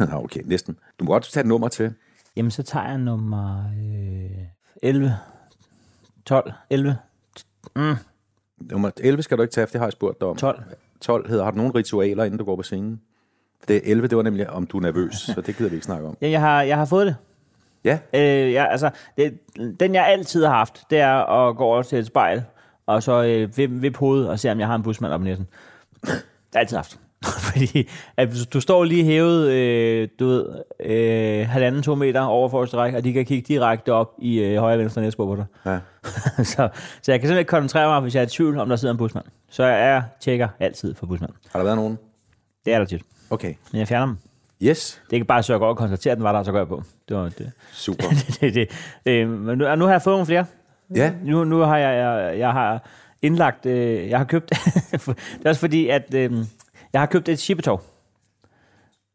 Nå, okay, næsten. Du må godt tage et nummer til. Jamen, så tager jeg nummer øh, 11. 12. 11. Mm, Nummer 11 skal du ikke tage, for det har jeg spurgt dig om. 12. 12 hedder, har du nogle ritualer, inden du går på scenen? Det er 11, det var nemlig, om du er nervøs, så det gider vi ikke snakke om. Ja, jeg har, jeg har fået det. Ja, Øh, ja, altså, det, den jeg altid har haft, det er at gå over til et spejl, og så øh, vippe vip hovedet og se, om jeg har en busmand op i næsen. Det har jeg altid haft. Fordi at du står lige hævet, øh, du ved, øh, halvanden, to meter over forreste række, og de kan kigge direkte op i øh, højre venstre næsebord på dig. ja. så, så jeg kan simpelthen ikke koncentrere mig, hvis jeg er i tvivl, om der sidder en busmand. Så jeg tjekker altid for busmand. Har der været nogen? Det er der tit. Okay. Men jeg fjerner dem. Yes, Det er ikke bare, så jeg går og konstaterer, at den var der, og så går jeg på. Det var det. super. det, det. Øh, men nu, nu har jeg fået nogle flere. Ja, Nu, nu har jeg, jeg, jeg har indlagt, øh, jeg har købt, det er også fordi, at øh, jeg har købt et shippetog.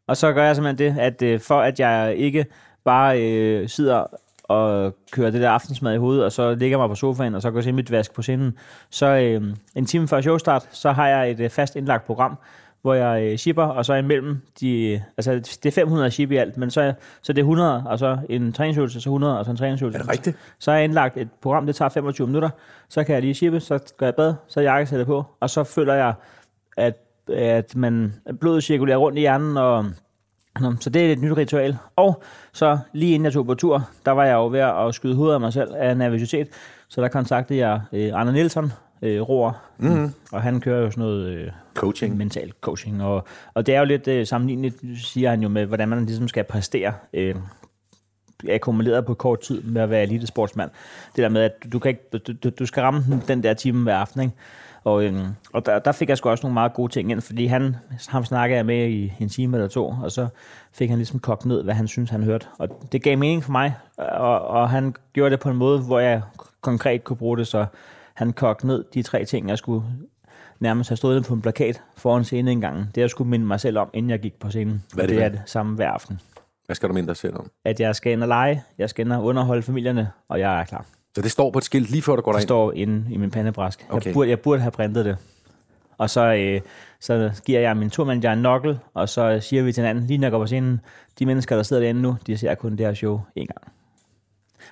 Og så gør jeg simpelthen det, at øh, for at jeg ikke bare øh, sidder og kører det der aftensmad i hovedet, og så ligger mig på sofaen, og så går jeg mit vask på scenen, så øh, en time før showstart, så har jeg et øh, fast indlagt program, hvor jeg øh, shipper, og så imellem de, altså det er 500 ship i alt, men så, så det er 100, og så en træningsøvelse, så 100, og så en træningsøvelse. er det rigtigt? Så har jeg indlagt et program, det tager 25 minutter. Så kan jeg lige shippe, så går jeg bad, så jakkesætter på, og så føler jeg, at, at man, blodet cirkulerer rundt i hjernen, og så det er et nyt ritual. Og så lige inden jeg tog på tur, der var jeg jo ved at skyde hovedet af mig selv af nervøsitet. Så der kontaktede jeg øh, Arne Nielsen, øh, roer, mm. og han kører jo sådan noget øh, Coaching. mental coaching. Og, og det er jo lidt øh, sammenlignet, siger han jo, med hvordan man ligesom skal præstere øh, akkumuleret på kort tid med at være elitesportsmand. Det der med, at du, kan ikke, du, du, skal ramme den- den der time hver aften, ikke? Og, øhm, og der, der fik jeg sgu også nogle meget gode ting ind, fordi han, ham snakkede jeg med i en time eller to, og så fik han ligesom kogt ned, hvad han synes, han hørte. Og det gav mening for mig, og, og han gjorde det på en måde, hvor jeg konkret kunne bruge det, så han kogte ned de tre ting, jeg skulle nærmest have stået på en plakat foran scenen en gang. Det jeg skulle minde mig selv om, inden jeg gik på scenen. Hvad er det det er det samme hver aften. Hvad skal du minde dig selv om? At jeg skal ind og lege, jeg skal ind og underholde familierne, og jeg er klar. Så det står på et skilt lige før du går Det derind? står inde i min pandebræsk. Okay. Jeg, burde, jeg burde have printet det. Og så, øh, så giver jeg min turmanager en nokkel, og så siger vi til hinanden, lige når jeg går på scenen, de mennesker, der sidder derinde nu, de ser kun det her show en gang.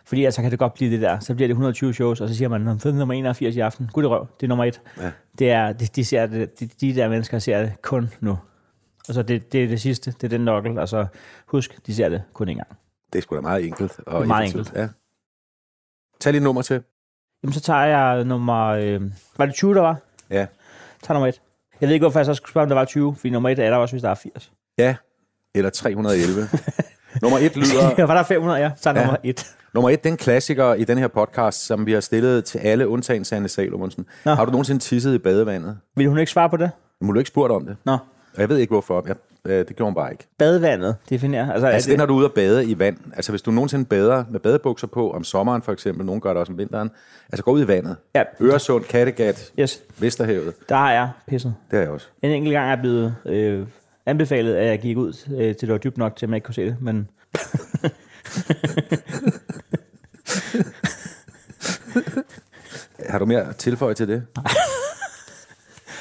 Fordi altså kan det godt blive det der. Så bliver det 120 shows, og så siger man, "Nå, det er nummer 81 i aften. Gud i røv, det er nummer et. Ja. Det er, de, de, ser det, de, de der mennesker ser det kun nu. Og så det, det er det sidste, det er den nokkel, og så husk, de ser det kun en gang. Det er sgu da meget enkelt. Og Meget effektivt. enkelt. Ja. Tag lige nummer til. Jamen, så tager jeg nummer... Øh, var det 20, der var? Ja. Tag nummer 1. Jeg ved ikke, hvorfor jeg så skulle spørge, om der var 20, fordi nummer 1 er der også, hvis der er 80. Ja, eller 311. nummer et lyder... Var der 500, ja. Så er Ja. nummer 1. Nummer et, den klassiker i den her podcast, som vi har stillet til alle, undtagen Sanne Salomonsen. Nå. Har du nogensinde tisset i badevandet? Vil hun ikke svare på det? Må du ikke spurgt om det? Nå. Og jeg ved ikke hvorfor. Jeg, øh, det gjorde hun bare ikke. Badevandet definerer. Altså, Altså, det når du er ude at bade i vand. Altså, hvis du nogensinde bader med badebukser på om sommeren for eksempel, nogen gør det også om vinteren, altså gå ud i vandet. Ja. Øresund, Kattegat, Yes, Vesterhavet. der har jeg pisset. Det er jeg også. En enkelt gang er jeg blevet øh, anbefalet, at jeg gik ud, øh, til det var dybt nok, til at man ikke kunne se det. Men Har du mere at tilføje til det?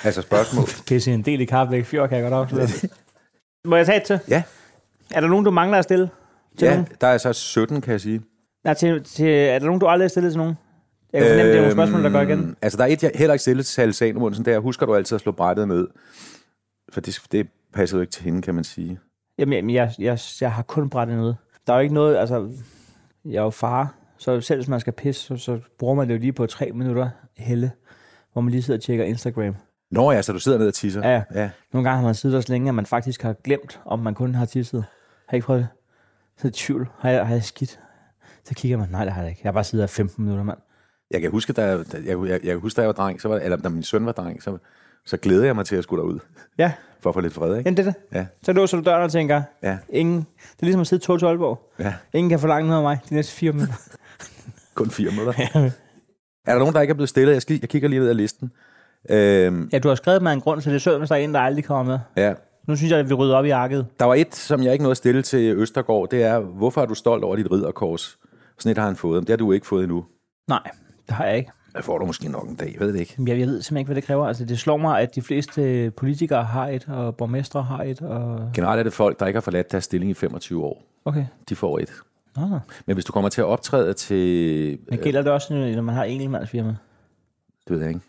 altså spørgsmål. pisse en del i Karpæk Fjord, kan jeg godt afsløre. Må jeg tage et til? Ja, Er der nogen, du mangler at stille? Til ja nogen? der er så 17, kan jeg sige. Nej, til, til, er der nogen, du aldrig har stillet til nogen? Jeg kan fornemme, det er nogle spørgsmål, der går igen. Øhm, Altså, der er et, jeg heller ikke stillet til Sally Salomonsen, det er, husker du altid at slå brættet ned? For det, det passer jo ikke til hende, kan man sige. Jamen, jeg, jeg, jeg har kun brættet noget. Der er jo ikke noget, altså... Jeg er jo far, så selv hvis man skal pisse, så, så bruger man det jo lige på tre minutter helle, hvor man lige sidder og tjekker Instagram. Nå ja, så du sidder ned og tisser. Ja. ja. Nogle gange har man siddet der så længe, at man faktisk har glemt, om man kun har tisset. Har ikke prøvet det? Så er tvivl. Har jeg, har jeg skidt? Så kigger man, nej, det har jeg ikke. Jeg har bare siddet der 15 minutter, mand. Jeg kan huske, da jeg, jeg, jeg, jeg huske, da jeg var dreng, så var, eller da min søn var dreng, så, så glædede jeg mig til at skulle derud, Ja, for at få lidt fred, ikke? jamen det er det. Ja, Så låser du døren og tænker, ja, ingen, det er ligesom at sidde to til Aalborg. ja. Ingen kan forlange noget af mig de næste fire minutter. Kun fire minutter. er der nogen, der ikke er blevet stillet? Jeg, skal, jeg kigger lige ned ad listen. Øhm, Ja, du har skrevet med en grund, så det er synd, hvis der er en, der aldrig kommer med. ja. Nu synes jeg, at vi rydder op i arket. Der var et, som jeg ikke nåede at stille til Østergaard, det er, hvorfor er du stolt over dit ridderkors? Sådan et har han fået, det har du ikke fået endnu. Nej, det har jeg ikke. Det får du måske nok en dag, ved det ikke. Jeg, jeg ved simpelthen ikke, hvad det kræver. Altså, det slår mig, at de fleste politikere har et, og borgmestre har et. Og... Generelt er det folk, der ikke har forladt deres stilling i 25 år. Okay. De får et. Nå. Men hvis du kommer til at optræde til... Men gælder det også, når man har enkeltmandsfirma? Det ved jeg ikke.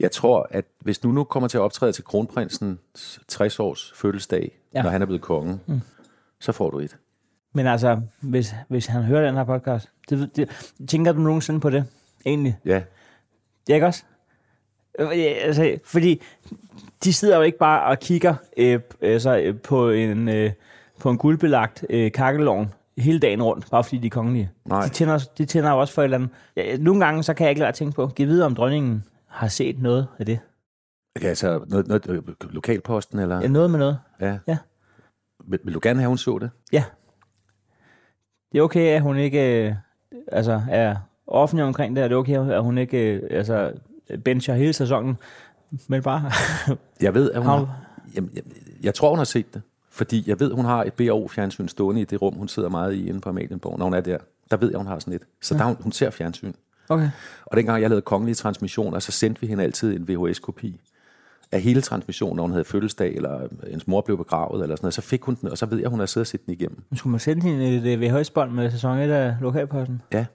Jeg tror, at hvis du nu kommer til at optræde til kronprinsens 60 års fødselsdag, ja. Ja. når han er blevet konge, mm. så får du et. Men altså, hvis, hvis han hører den her podcast, det, det, tænker du nogensinde på det, egentlig? Ja, er ikke også? Øh, ja, Altså, fordi de sidder jo ikke bare og kigger øh, altså, på en, øh, på en guldbelagt øh, kakkelovn hele dagen rundt, bare fordi de er kongelige. Nej. De tænder, de tænder jo også for et eller andet. Ja, nogle gange, så kan jeg ikke lade at tænke på, giv videre om dronningen har set noget af det. okay, altså noget, noget, lokalposten, eller? Ja, noget med noget. Ja. Ja. Vil, vil du gerne have, hun så det? Ja. Det er okay, at hun ikke øh, altså, er offentlig omkring det, og det er okay, at hun ikke øh, altså, bencher hele sæsonen, men bare... Jeg ved, at hun Har-. Jamen, jeg, jeg tror, hun har set det. Fordi jeg ved, hun har et BO-fjernsyn stående i det rum, hun sidder meget i inde på Amalienborg, når hun er der. Der ved jeg, hun har sådan et. Så der, hun, hun ser fjernsyn. okay. Og dengang jeg lavede kongelige transmissioner, så sendte vi hende altid en VHS-kopi af hele transmissionen, når hun havde fødselsdag, eller hendes mor blev begravet, eller sådan noget. Så fik hun den, og så ved jeg, at hun har siddet og set den igennem. Skulle man sende hende et øh, VHS-bånd med sæson 1 af Lokalposten. Ja.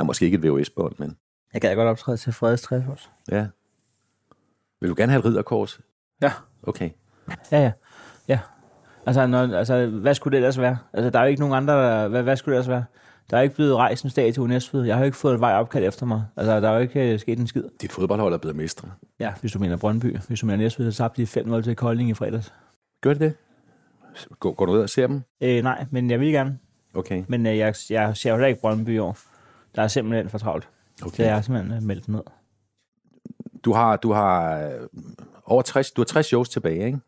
Er måske ikke et VHS-bånd, men Jeg gad godt optræde til Freds 60 også. ja. Vil du gerne have et ridderkors? Ja. Okay. Ja, ja. Ja. Altså, når, altså, hvad skulle det ellers være? Altså, der er jo ikke nogen andre, der, hvad, hvad skulle det ellers være? Der er ikke blevet rejst en statue i Næstved. Jeg har jo ikke fået et vej opkald efter mig. Altså, der er jo ikke øh, sket en skid. Dit fodboldhold er blevet mestre. Ja, hvis du mener Brøndby. Hvis du mener Næstved, så tabte de 5-0 til Kolding i fredags. Gør det det? Går, går du ud og ser dem? Øh, nej, men jeg vil gerne. Okay. Men øh, jeg, jeg ser jo heller ikke Brøndby i år. Der er simpelthen for travlt. Okay. Så jeg har simpelthen øh, meldt ned. Du har, du har øh, over 60, du har 60 shows tilbage, ikke?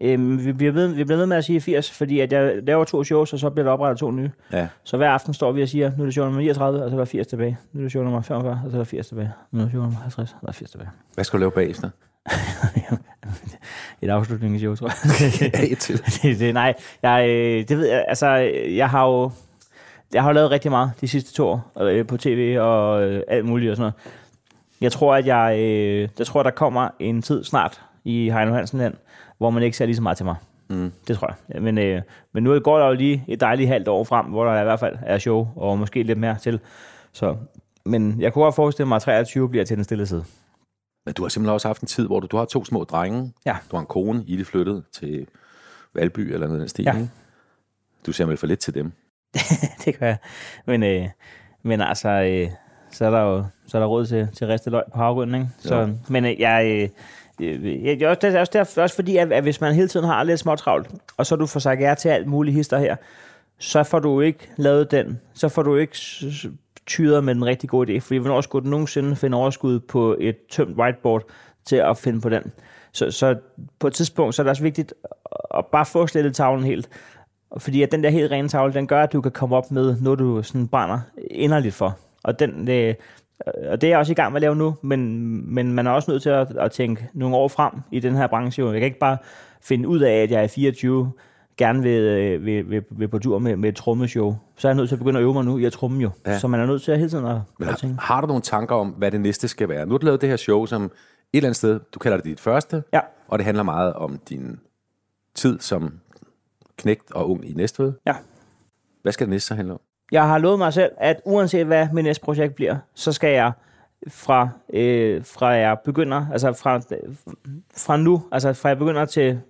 Øhm, vi, bliver ved, vi bliver ved med at sige 80, fordi at jeg laver to shows, og så bliver der oprettet to nye. Ja. Så hver aften står vi og siger, nu er det show nummer 39, og så er der 80 tilbage. Nu er det show nummer 45, og så er der 80 tilbage. Nu er det show nummer 50, og der er 80 tilbage. Hvad skal du lave bagefter? Et afslutningsshow, tror jeg. Ja, et til. det, det, nej, jeg, øh, det ved jeg, altså, jeg har jo, jeg har lavet rigtig meget de sidste to år øh, på tv og øh, alt muligt og sådan noget. Jeg tror, at jeg, øh, jeg tror, der kommer en tid snart i Heino Hansen land, hvor man ikke ser lige så meget til mig. Mm. Det tror jeg. Men, øh, men nu går der jo lige et dejligt halvt år frem, hvor der i hvert fald er show, og måske lidt mere til. Så, men jeg kunne godt forestille mig, at 23 bliver til den stille side. Men du har simpelthen også haft en tid, hvor du, du har to små drenge. Ja. Du har en kone, I er flyttet til Valby eller noget i den stil, Ja. Du ser vel for lidt til dem. det kan jeg. Men, øh, men altså, øh, så er der jo så er der råd til, til ristet løg på havgrunden, ikke? Så, Jo. Men øh, jeg... Øh, øh, jeg, det er også, det er også, derfor, også fordi, at, at hvis man hele tiden har lidt småt travlt, og så du får sagt ja til alt muligt hister her, så får du ikke lavet den, så får du ikke tyret med den rigtig gode idé, fordi hvornår skulle du nogensinde finde overskud på et tømt whiteboard til at finde på den? Så, så på et tidspunkt, så er det også vigtigt at bare få slettet tavlen helt, fordi at den der helt rene tavle, den gør, at du kan komme op med noget, du sådan brænder inderligt for. Og, den, øh, og det er jeg også i gang med at lave nu, men, men man er også nødt til at, at tænke nogle år frem i den her branche. Jeg kan ikke bare finde ud af, at jeg er 24, gerne vil, øh, vil, vil, vil på tur med, med et trommeshow. Så er jeg nødt til at begynde at øve mig nu i at tromme jo. Ja. Så man er nødt til at hele tiden at, Men at tænke. har, har du nogle tanker om, hvad det næste skal være? Nu har du lavet det her show, som et eller andet sted, du kalder det dit første, Ja. og det handler meget om din tid som knægt og ung i Næstved. Ja. Hvad skal det næste så handle om? Jeg har lovet mig selv, at uanset hvad mit næste projekt bliver, så skal jeg fra, øh, fra jeg begynder, altså fra, fra nu, altså fra jeg begynder til,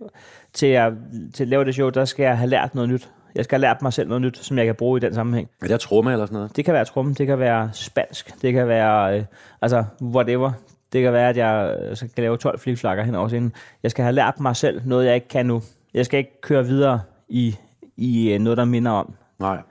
til, jeg, til at lave det show, der skal jeg have lært noget nyt. Jeg skal have lært mig selv noget nyt, som jeg kan bruge i den sammenhæng. Er det tromme eller sådan noget? Det kan være trum, det kan være spansk, det kan være, øh, altså whatever. Det kan være, at jeg øh, så kan lave 12 flikflakker hen over scenen. Jeg skal have lært mig selv noget, jeg ikke kan nu. Jeg skal ikke køre videre i, i øh, noget, der minder om. Nej.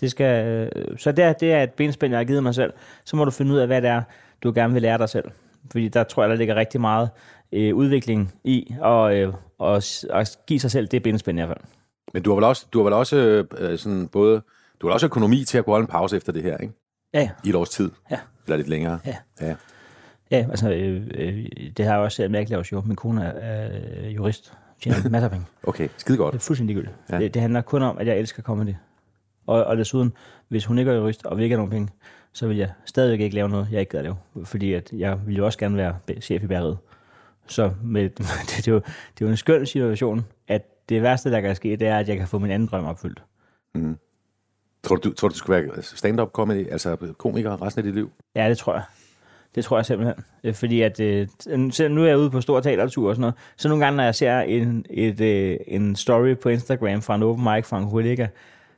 Det skal, øh, så det er, det er et benspænd, jeg har givet mig selv. Så må du finde ud af, hvad det er, du gerne vil lære dig selv. Fordi der tror jeg, der ligger rigtig meget øh, udvikling i at, øh, at, at give sig selv det benspænd i hvert fald. Men du har vel også, du har vel også øh, sådan både, du har også økonomi til at kunne holde en pause efter det her, ikke? Ja, ja. I et års tid. Ja. Eller lidt længere. Ja. ja. Ja, altså, øh, øh, det har jeg også, laver show. Min kone er, er jurist, tjener masser af penge. Okay, skide godt. Det er fuldstændig ligegyldigt. Ja. Det, det handler kun om, at jeg elsker comedy. Og, og desuden, hvis hun ikke er jurist, og vi ikke har nogen penge, så vil jeg stadigvæk ikke lave noget, jeg ikke gad lave. Fordi at jeg vil jo også gerne være chef i bæreriet. Så med, det, det, er jo, det er jo en skøn situation, at det værste, der kan ske, det er, at jeg kan få min anden drøm opfyldt. Tror du, tror du, du skulle være stand-up comedy, altså komiker resten af dit liv? Ja, det tror jeg. Det tror jeg simpelthen. Øh, Fordi at, øh, selv nu er jeg ude på stor teatertur og sådan noget, så nogle gange, når jeg ser en, et, øh, en story på Instagram fra en open mic fra en kollega,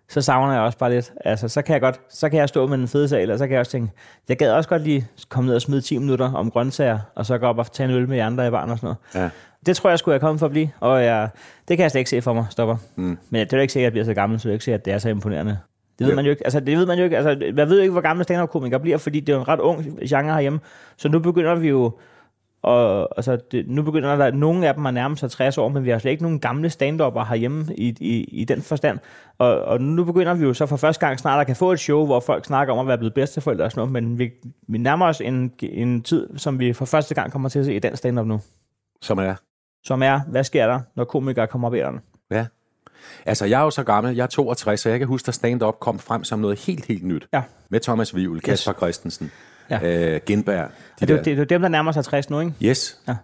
så savner jeg også bare lidt. Altså, så kan jeg godt, så kan jeg stå med den fede sal, og så kan jeg også tænke, jeg gad også godt lige komme ned og smide 10 minutter om grøntsager, og så gå op og tage en øl med de andre i barn og sådan noget. Ja. Det tror jeg skulle jeg komme for at blive, og jeg, det kan jeg slet ikke se for mig, stopper. Mm. Men det er ikke sikkert, at jeg bliver så gammel, så er ikke sikkert, at det er så imponerende. Det ved Ja. man jo ikke. Altså, det ved man jo ikke. Altså, jeg ved jo ikke, hvor gamle stand-up-komikere bliver, fordi det er en ret ung genre herhjemme. Så nu begynder vi jo... Og, altså, det, nu begynder der, nogle af dem at nærme sig 60 år, men vi har slet ikke nogen gamle stand-upper herhjemme i, i, i den forstand. Og, og nu begynder vi jo så for første gang snart at kan få et show, hvor folk snakker om at være blevet bedsteforældre og sådan noget, men vi, vi nærmer os en, en tid, som vi for første gang kommer til at se i den stand-up nu. Som er? Som er, hvad sker der, når komikere kommer op i? Ja. Altså, jeg er jo så gammel, jeg er 62, så jeg kan huske, at stand-up kom frem som noget helt, helt nyt. Ja. Med Thomas Vivl, Kasper Christensen, Ja. øh, Gindberg. De Det, der. det, er dem, der nærmer sig 60 nu, ikke? Yes. Ja.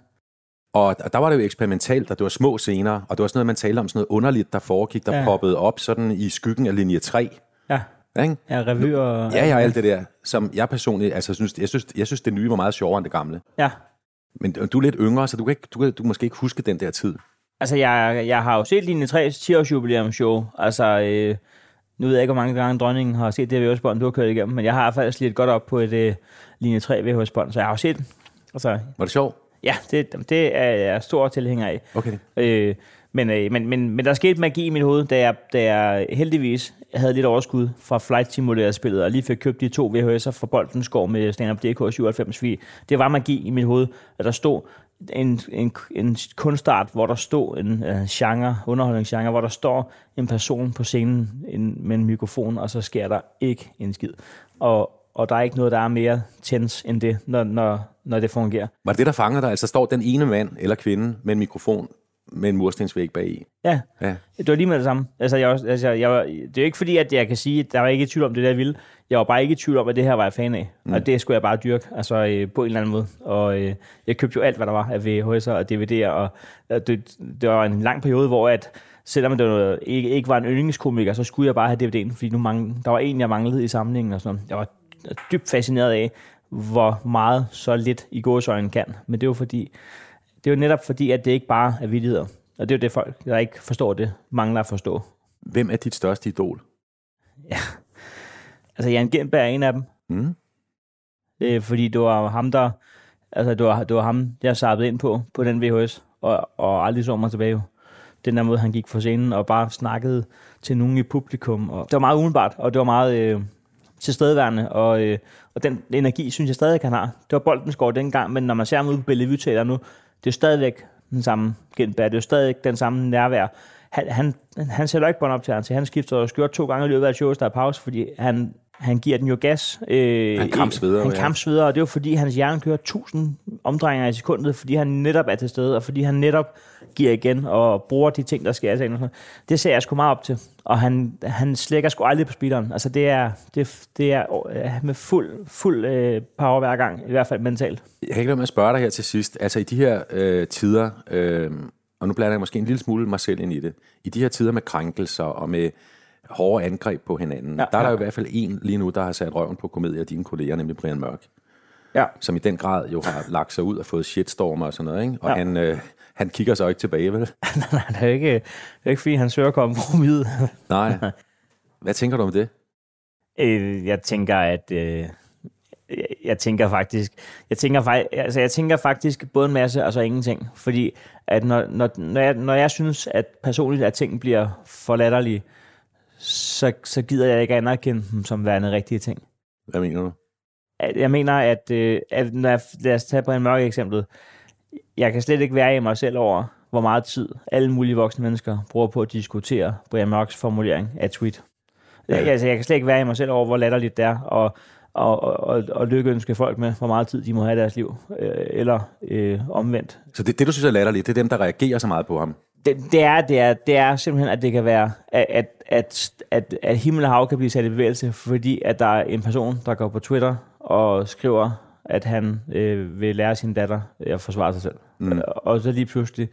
Og og der var det jo eksperimentalt, og det var små scener, og det var sådan noget, man talte om, sådan noget underligt, der foregik, der ja. Poppede op sådan i skyggen af linje 3. Ja, Ikke? ja revy og... Ja, ja, alt det der, som jeg personligt, altså synes, jeg synes, jeg synes, det nye var meget sjovere end det gamle. ja. Men du er lidt yngre, så du kan, ikke, du kan, du kan måske ikke huske den der tid. Altså, jeg, jeg har jo set linje 3 10 års jubilæumsshow. Altså, øh, nu ved jeg ikke, hvor mange gange dronningen har set det VHS-bånd, du har kørt igennem, men jeg har faktisk lidt godt op på et øh, linje 3 VHS-bånd, så jeg har jo set Altså, Var det sjovt? ja, det, det er jeg stor tilhænger af. Okay. Øh, men, øh, men, men, men der skete magi i mit hoved, da jeg, da jeg heldigvis havde lidt overskud fra Flight Simulator-spillet, og lige fik købt de to VHS'er fra Boldenskov med Stand Up DK 97 fordi Det var magi i mit hoved, at der stod en, en, en kunstart, hvor der stod en øh, genre, underholdningsgenre, hvor der står en person på scenen en, med en mikrofon, og så sker der ikke en skid. Og, og der er ikke noget, der er mere tens end det, når, når, når det fungerer. Var det det, der fanger dig? Altså står den ene mand eller kvinde med en mikrofon med en murstensvæg bag i? Ja, Ja. Det var lige med det samme. Altså, jeg, var- altså, jeg, var- det er jo ikke fordi, at jeg kan sige, at der var ikke i tvivl om det, der jeg ville. Jeg var bare ikke i tvivl om, at det her var jeg fan af. Mm. Og det skulle jeg bare dyrke, altså øh, på en eller anden måde. Og øh, jeg købte jo alt, hvad der var af VHS'er og DVD'er. Og det, det var en lang periode, hvor at, selvom det var, ikke, ikke var en yndlingskomiker, så skulle jeg bare have DVD'en, fordi nu mange, der var en, jeg manglede i samlingen og sådan noget. Jeg var dybt fascineret af, hvor meget så lidt i gåsøjne kan. Men det jo fordi, det er jo netop fordi, at det ikke bare er vidigheder. Og det er jo det folk, der ikke forstår det, mangler at forstå. Hvem er dit største idol? Altså Jan Gentberg er en af dem. Mm. Øh, fordi det var ham, der... Altså, det var, det var ham, jeg sappede ind på, på den VHS, og, og aldrig så mig tilbage. jo. Den der måde, han gik for scenen og bare snakkede til nogen i publikum. Og det var meget umiddelbart, og det var meget øh, tilstedeværende, og, øh, og den energi, synes jeg stadig, han har. Det var Boldenskov dengang, men når man ser ham ude på Bellevue Teater nu, det er stadigvæk den samme genbær, det er jo den samme nærvær. Han, han, han sætter ikke bånd op til ham, han skifter og skjort to gange i løbet af et show, der er pause, fordi han, han giver den jo gas. Øh, Han kampsveder, Han ja. kampsveder, og det er jo fordi, hans hjerne kører 1000 omdrejninger i sekundet, fordi han netop er til stede, og fordi han netop giver igen og bruger de ting, der sker. noget. Det ser jeg sgu meget op til. Og han, han slækker sgu aldrig på speederen. Altså det er, det, det er øh, med fuld, fuld øh, power hver gang, i hvert fald mentalt. Jeg kan ikke lade med at spørge dig her til sidst. Altså i de her øh, tider, øh, og nu blander jeg måske en lille smule mig selv ind i det, i de her tider med krænkelser og med hårde angreb på hinanden, ja, der er der ja. jo i hvert fald en lige nu, der har sat røven på komedie af dine kolleger, nemlig Brian Mørk, Ja. som i den grad jo har lagt sig ud og fået shitstormer og sådan noget, ikke? Og Ja. han, øh, han kigger så ikke tilbage, vel? Nej, det er ikke, det er ikke fordi, han søger kompromis. Nej. Hvad tænker du om det? Øh, jeg tænker, at øh, jeg, tænker faktisk, jeg tænker, altså jeg tænker faktisk både en masse og så ingenting, fordi at når, når, når, jeg, når jeg synes, at personligt, at ting bliver for latterlige, så, så gider jeg ikke anerkende dem som værende rigtige ting. Hvad mener du? Jeg mener, at, øh, at når jeg, lad os tage på en mørke eksempel, jeg kan slet ikke være i mig selv over, hvor meget tid alle mulige voksne mennesker bruger på at diskutere Brian Mørks formulering af et tweet. Ja. Altså, jeg kan slet ikke være i mig selv over, hvor latterligt det er, og, og, og, og, og lykkeønske folk med, hvor meget tid de må have i deres liv, øh, eller øh, omvendt. Så det, det, du synes er latterligt, det er dem, der reagerer så meget på ham. Det, det, er, det, er, det er simpelthen, at det kan være, at, at, at, at, at himmel og hav kan blive sat i bevægelse, fordi at der er en person, der går på Twitter og skriver, at han øh, vil lære sin datter øh, at forsvare sig selv. Mm. Og så lige pludselig,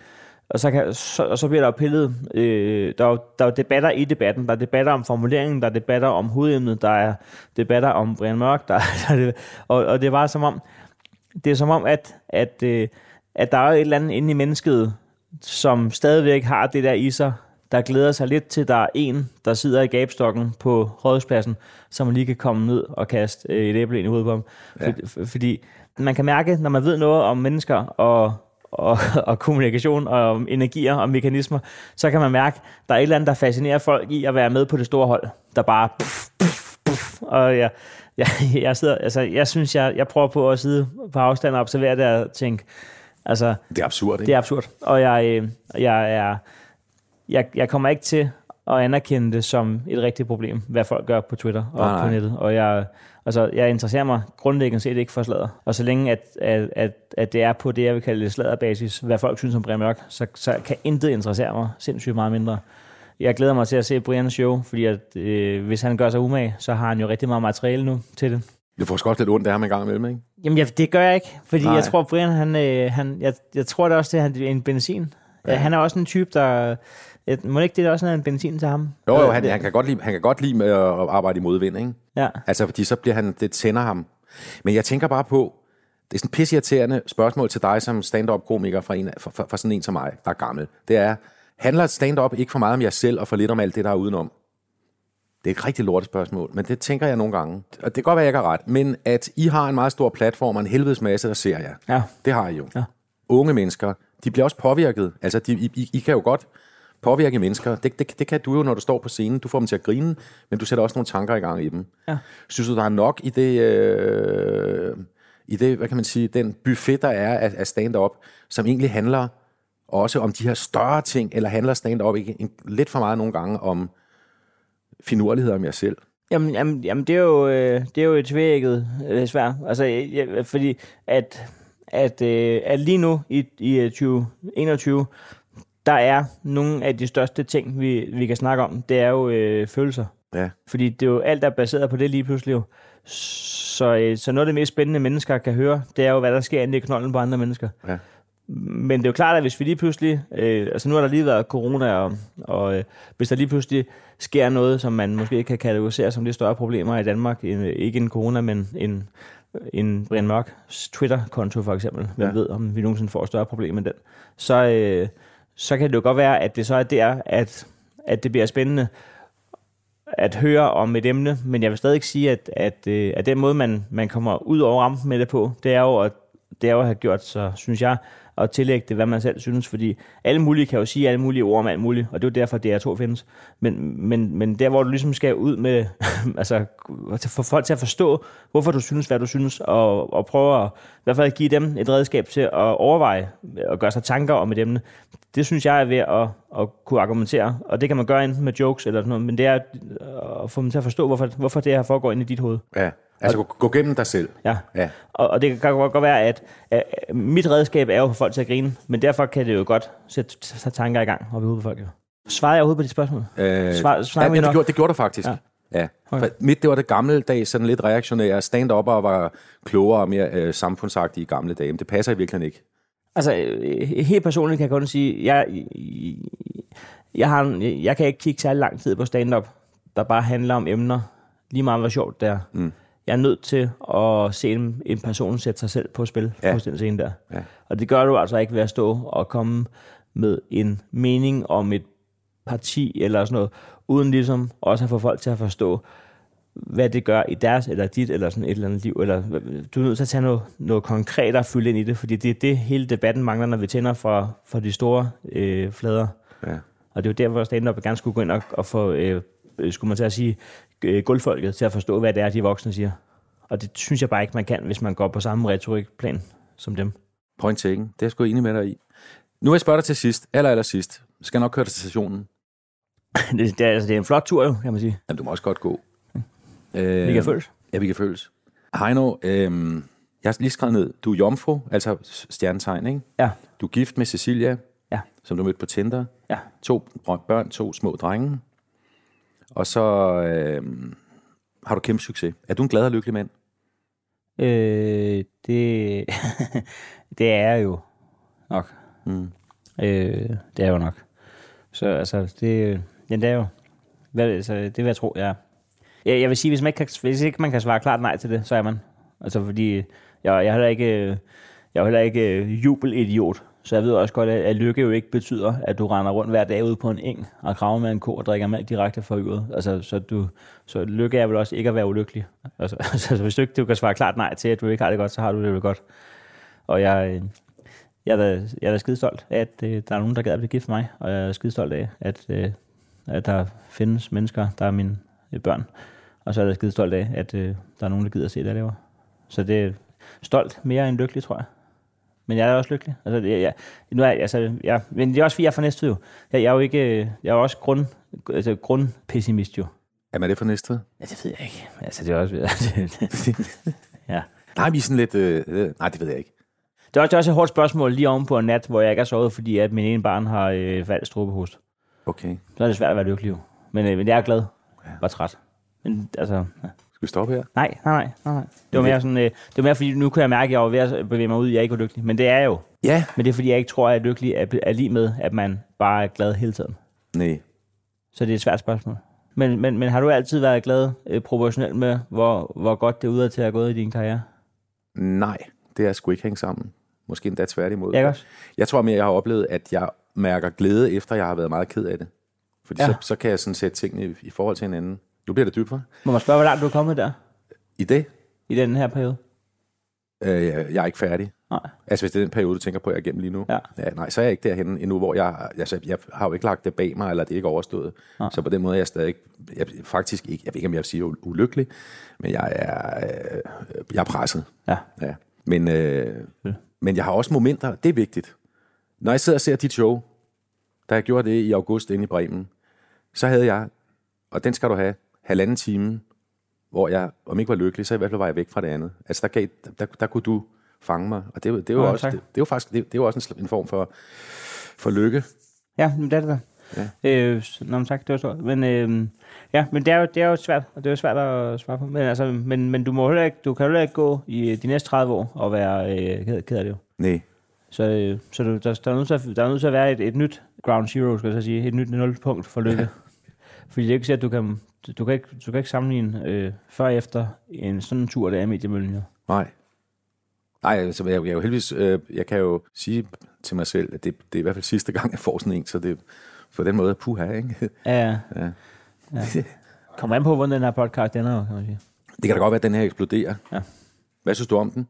og så, kan, så, og så bliver der jo pillet, øh, der, er, der er debatter i debatten, der er debatter om formuleringen, der er debatter om hovedemnet, der er debatter om Brian Mørk, der, der er og, og det var som om, det er som om, at, at, øh, at der er et eller andet inde i mennesket, som stadigvæk har det der i sig, der glæder sig lidt til, der er en, der sidder i gabstokken på rådhuspladsen, som lige kan komme ned og kaste øh, et æble ind i hovedet på ham. Ja. For, fordi man kan mærke, når man ved noget om mennesker og, og, og kommunikation og om energier og mekanismer, så kan man mærke, der er et eller andet, der fascinerer folk i at være med på det store hold, der bare puff, puff, puff, og jeg, jeg, jeg, sidder, altså, jeg synes, jeg, jeg prøver på at sidde på afstand og observere det og tænke, altså, Det er absurd, ikke? det er absurd. Og jeg, øh, jeg, er, jeg, jeg kommer ikke til at anerkende det som et rigtigt problem, hvad folk gør på Twitter og Nej, på nettet. Og jeg, altså, jeg interesserer mig grundlæggende set ikke for sladder. Og så længe, at, at, at, at det er på det, jeg vil kalde sladderbasis, hvad folk synes om Brian Mørk, så, så kan intet interessere mig sindssygt meget mindre. Jeg glæder mig til at se Brians show, fordi at, øh, hvis han gør sig umage, så har han jo rigtig meget materiale nu til det. Det får også lidt ondt af ham en gang imellem, ikke? Jamen, jeg, det gør jeg ikke, fordi Nej. Jeg tror, Brian, han, øh, han, jeg, jeg tror det også, det er en benzin. Ja. Han er også en type, der... Jeg, må ikke det også er en benzin til ham? Jo, jo, Øh, han, han, kan godt lide, han kan godt lide med at arbejde i modvind, ikke? Ja. Altså, fordi så bliver han, det tænder ham. Men jeg tænker bare på, det er sådan et pisseirriterende spørgsmål til dig som stand-up-komiker fra, en, fra, fra, fra sådan en som mig, der er gammel. Det er, handler stand-up ikke for meget om jer selv og for lidt om alt det, der er udenom? Det er et rigtig lortet spørgsmål, men det tænker jeg nogle gange. Og det kan godt være, jeg ikke har ret, men at I har en meget stor platform og en helvedes masse, der ser jer. Ja. Det har I jo. Ja. Unge mennesker, de bliver også påvirket. Altså, de, I, I, I kan jo godt påvirke mennesker. Det, det, det kan du jo, når du står på scenen. Du får dem til at grine, men du sætter også nogle tanker i gang i dem. Ja. Synes du, der er nok i det, øh, i det, hvad kan man sige, den buffet, der er af, af stand-up, som egentlig handler også om de her større ting, eller handler stand-up ikke en, lidt for meget nogle gange om finurligheder om jer selv? Jamen, jamen, jamen det, er jo, øh, det er jo et tvækket øh, svært. Altså, jeg, fordi at, at, øh, at lige nu i, i øh, 2021, der er nogle af de største ting, vi, vi kan snakke om, det er jo øh, følelser. Ja. Fordi det er jo alt, der er baseret på det lige pludselig. jo. Så, øh, så noget af det mest spændende, mennesker kan høre, det er jo, hvad der sker inde i knolden på andre mennesker. Ja. Men det er jo klart, at hvis vi lige pludselig... Øh, altså nu har der lige været corona, og, og øh, hvis der lige pludselig sker noget, som man måske ikke kan kategorisere som lidt større problemer i Danmark, en, ikke en corona, men en, en Brian Mørk Twitter-konto for eksempel, hvem Ja. ved, om vi nogensinde får et større problem end den, så, øh, så kan det jo godt være, at det så er der, at, at det bliver spændende at høre om et emne, men jeg vil stadig ikke sige, at, at, øh, at den måde, man, man kommer ud over rampen med det på, det er jo at, det er jo at have gjort så, synes jeg, at tillægge det, hvad man selv synes, fordi alle mulige kan jo sige alle mulige ord om alt muligt, og det er jo derfor, DR2 findes. Men, men, men der, hvor du ligesom skal ud med, altså få folk til at forstå, hvorfor du synes, hvad du synes, og, og prøve at i hvert fald give dem et redskab til at overveje og gøre sig tanker om et emne, det synes jeg er ved at, at kunne argumentere, og det kan man gøre enten med jokes eller sådan noget, men det er at få dem til at forstå, hvorfor, hvorfor det her foregår inde i dit hoved. Ja. Altså, gå, gå gennem dig selv. Ja. Ja. Og, og det kan godt, være, at, at mit redskab er jo for folk til at grine, men derfor kan det jo godt sætte, tanker i gang op i hovedet på folk. Jo. Svarede jeg overhovedet på dit spørgsmål? Øh, Svar- ja, snakker vi ja, det, gjorde, det gjorde du faktisk. Ja. Ja. ja. Okay. For Mit, det var det gamle dag, sådan lidt reaktionære stand og var klogere og mere øh, samfundsagtige i gamle dage. Men det passer i virkeligheden ikke. Altså, helt personligt kan jeg kun sige, jeg, jeg, har, en- jeg kan ikke kigge særlig lang tid på stand-up, der bare handler om emner, lige meget hvor sjovt det er. Mm. Jeg er nødt til at se en, en person sætte sig selv på spil Ja. hos den scene der. Ja. Og det gør du altså ikke ved at stå og komme med en mening om et parti eller sådan noget, uden ligesom også at få folk til at forstå, hvad det gør i deres eller dit eller sådan et eller andet liv. Eller, du er nødt til at tage noget, noget konkret og fylde ind i det, fordi det er det, hele debatten mangler, når vi tænder for, for de store øh, flader. Ja. Og det er jo der, hvor stand-up gerne skulle gå ind og, og få, øh, øh, skulle man til at sige, øh, gulvfolket til at forstå, hvad det er, de voksne siger. Og det synes jeg bare ikke, man kan, hvis man går på samme retorikplan som dem. Point taken. Det er jeg sgu enig med dig i. Nu vil jeg spørge dig til sidst, aller, aller sidst. Du skal nok køre til stationen. det, det, er, altså, det er en flot tur jo, kan man sige. Jamen, du må også godt gå. Øh, Vi kan følges. Ja, vi kan føles. Heino, øhm, jeg har lige skrevet ned, du er jomfru, altså stjernetegn, ikke? Ja, Du er gift med Cecilia, ja, som du mødte på Tinder. ja. To børn, to små drenge. Og så øhm, har du kæmpe succes. Er du en glad og lykkelig mand? Øh, det, det er jo nok. Mm. Øh, det er jo nok. Så altså, det, ja, det er jo, hvad, altså, det vil jeg tro, er. Jeg, jeg vil sige, hvis, man ikke kan, hvis ikke man kan svare klart nej til det, så er man. Altså, fordi jeg, jeg er heller ikke, jeg er heller ikke øh, jubelidiot. Så jeg ved også godt, at, lykke jo ikke betyder, at du render rundt hver dag ude på en eng og kraver med en ko og drikker mælk direkte fra yret. Altså, så, du, så lykke er vel også ikke at være ulykkelig. Altså, altså hvis du ikke du kan svare klart nej til, at du ikke har det godt, så har du det vel godt. Og jeg, øh, jeg er da, jeg er da skide stolt af, at øh, der er nogen, der gad at blive gift med mig, og jeg er skide stolt af, at, øh, at der findes mennesker, der er mine øh, børn. Og så er jeg da skide stolt af, at øh, der er nogen, der gider at se det, jeg laver. Så det er stolt mere end lykkelig, tror jeg. Men jeg er også lykkelig. Altså, jeg, jeg, nu er, altså, jeg, men det er også, fordi jeg er fra Næstved jo. Jeg, jeg er jo ikke, øh, jeg er også grund, altså, grundpessimist jo. Er man det for næste? Ja, det ved jeg ikke. Altså, det er også... ja. Nej, vi er sådan lidt... Øh, øh, nej, det ved jeg ikke. Det er også, det er også et hårdt spørgsmål lige oven på en nat, hvor jeg ikke har sovet, fordi at min ene barn har øh, valgt strubehost. Okay. Så er det svært at være lykkelig jo. Men, øh, men jeg er glad. Bare træt. Men altså, ja. Vi stoppe her? nej, nej, nej, nej. Det var mere sådan, øh, det var mere fordi, nu kunne jeg mærke, at jeg var ved at bevæge mig ud, at jeg ikke var lykkelig. Men det er jeg jo. Ja. Men det er fordi, jeg ikke tror, at lykkelig er, er lige med, at man bare er glad hele tiden. Nej. Så det er et svært spørgsmål. Men, men, men har du altid været glad øh, proportionelt med, hvor, hvor godt det udad til at gået i din karriere? Nej, det er sgu ikke hængt sammen. Måske endda tværtimod. Ikke også? Jeg tror mere, jeg har oplevet, at jeg mærker glæde, efter jeg har været meget ked af det. Fordi ja. så, så kan jeg sådan sætte tingene i, i forhold til hinanden. Nu bliver det dybt, hva'? Må man spørge, hvor langt du er kommet der I det, i den her periode? øh, jeg er ikke færdig. Nej. Altså hvis det er den periode, du tænker på, jeg er igennem lige nu. Ja. ja. nej, så er jeg ikke derhen endnu, hvor jeg, altså, jeg har jo ikke lagt det bag mig, eller det er ikke overstået. Nej. Så på den måde er jeg stadig, jeg, faktisk ikke, jeg ved ikke, om jeg vil sige ulykkelig, men jeg er, øh, jeg er presset. Ja. Ja. Men, øh, Ja. men jeg har også momenter, det er vigtigt. Når jeg sidder og ser dit show, da jeg gjorde det i august inde i Bremen, så havde jeg, og den skal du have, halvanden time, hvor jeg, om ikke var lykkelig, så i hvert fald var jeg væk fra det andet. Altså der, gav, der, der kunne du fange mig, og det, det jo Nå, også, tak. det, det jo faktisk, det, det jo også en, en form for, for lykke. Ja, men det er det da. Ja. Øh, nå, men tak, det var stort. Men, øh, ja, men det er, jo, det er jo svært, og det er jo svært at svare på. Men, altså, men, men du, må heller ikke, du kan heller ikke gå i de næste 30 år og være øh, ked, ked af det jo. Nej, Så, øh, så der, der, er nødt til at, der er nødt til at være et, et nyt ground zero, skal jeg så sige. Et nyt nulpunkt for lykke. Fordi det er ikke sikkert, at du kan, du kan ikke, du kan ikke sammenligne øh, før og efter en sådan en tur, der er i mediemøllen jo. nej. Nej, altså, jeg, jeg, er jo heldigvis, øh, jeg kan jo sige til mig selv, at det, det er i hvert fald sidste gang, jeg får sådan en, så det på den måde, puha, ikke? Ja, Ja. ja. Kommer an på, hvordan den her podcast ender, kan man sige. Det kan da godt være, at den her eksploderer. Ja. Hvad synes du om den?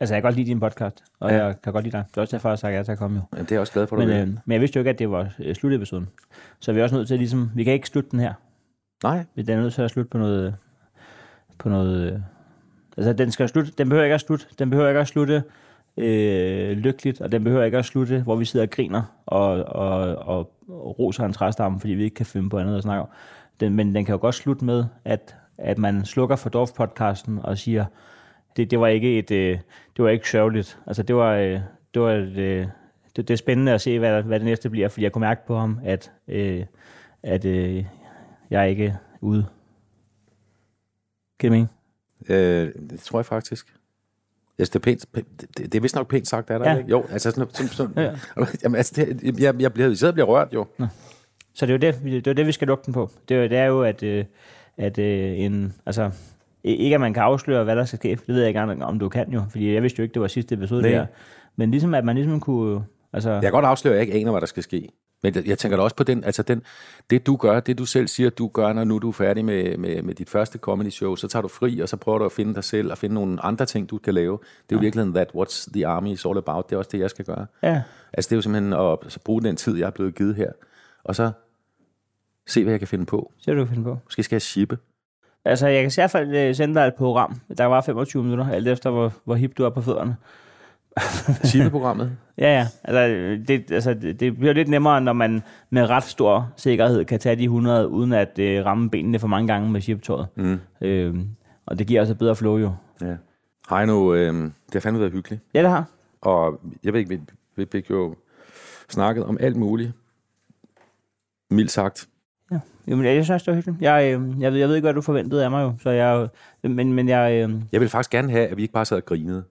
Altså, jeg kan godt lide din podcast, og Ja. ja. jeg kan godt lide dig. Det er også derfor, jeg sagde ja at komme jo. Jamen, det er jeg også glad for, Men, øh, men jeg vidste jo ikke, at det var øh, slutepisoden. Så vi er også nødt til ligesom, vi kan ikke slutte den her. Nej, Vi er nødt til at slutte på noget, på noget, øh, altså den skal slutte, den behøver ikke at slutte, den behøver ikke at slutte øh, lykkeligt, og den behøver ikke at slutte, hvor vi sidder og griner og, og, og, og roser en træstamme, fordi vi ikke kan finde på andet at snakke om. Den, men den kan jo godt slutte med, at, at man slukker for Dorf-podcasten og siger, det, det var ikke et, øh, det var ikke sørgeligt. Altså det var, øh, det var et, øh, det, det er spændende at se, hvad, hvad det næste bliver, fordi jeg kunne mærke på ham, at, øh, at øh, jeg er ikke ude. Kan mene? øh, det tror jeg faktisk. Synes, det er pænt, det, det er vist nok pænt sagt, er der Ja. ikke? Jo, altså sådan, sådan, sådan Ja, ja. Jamen, altså, det, jeg, jeg, bliver, jeg bliver rørt, jo. Så det er jo det, det, er det vi skal lukke den på. Det er jo, det er jo at, øh, at øh, en, altså, ikke at man kan afsløre, hvad der skal ske. Det ved jeg ikke engang, om du kan jo, fordi jeg vidste jo ikke, det var sidste episode Nej. der. Men ligesom, at man ligesom kunne, altså, Jeg kan godt afsløre, at jeg ikke aner, hvad der skal ske. Men jeg, tænker da også på den, altså den, det du gør, det du selv siger, du gør, når nu du er færdig med, med, med dit første comedy show, så tager du fri, og så prøver du at finde dig selv, og finde nogle andre ting, du kan lave. Det er jo virkelig that what's the army is all about. Det er også det, jeg skal gøre. ja, Altså det er jo simpelthen at så bruge den tid, jeg er blevet givet her, og så se, hvad jeg kan finde på. så du kan finde på. Måske skal jeg shippe. Altså, jeg kan i hvert fald øh, sende dig et program, der var 25 minutter, alt efter hvor, hvor hip du er på fødderne. Shippe-programmet. Ja, ja. Altså, det, altså, det, bliver lidt nemmere, når man med ret stor sikkerhed kan tage de 100, uden at øh, ramme benene for mange gange med chiptøjet. Mm. Øh, og det giver også et bedre flow jo. Ja. Heino, øh, det har fandme været hyggeligt. Ja, det har. Og jeg ved ikke, vi, vi fik jo snakket om alt muligt. Mildt sagt. Ja. Jamen, jeg synes, det var hyggeligt. Jeg, øh, jeg, ved, jeg ved ikke, hvad du forventede af mig jo, så jeg, men, men jeg, øh, Jeg vil faktisk gerne have, at vi ikke bare sad og grinede.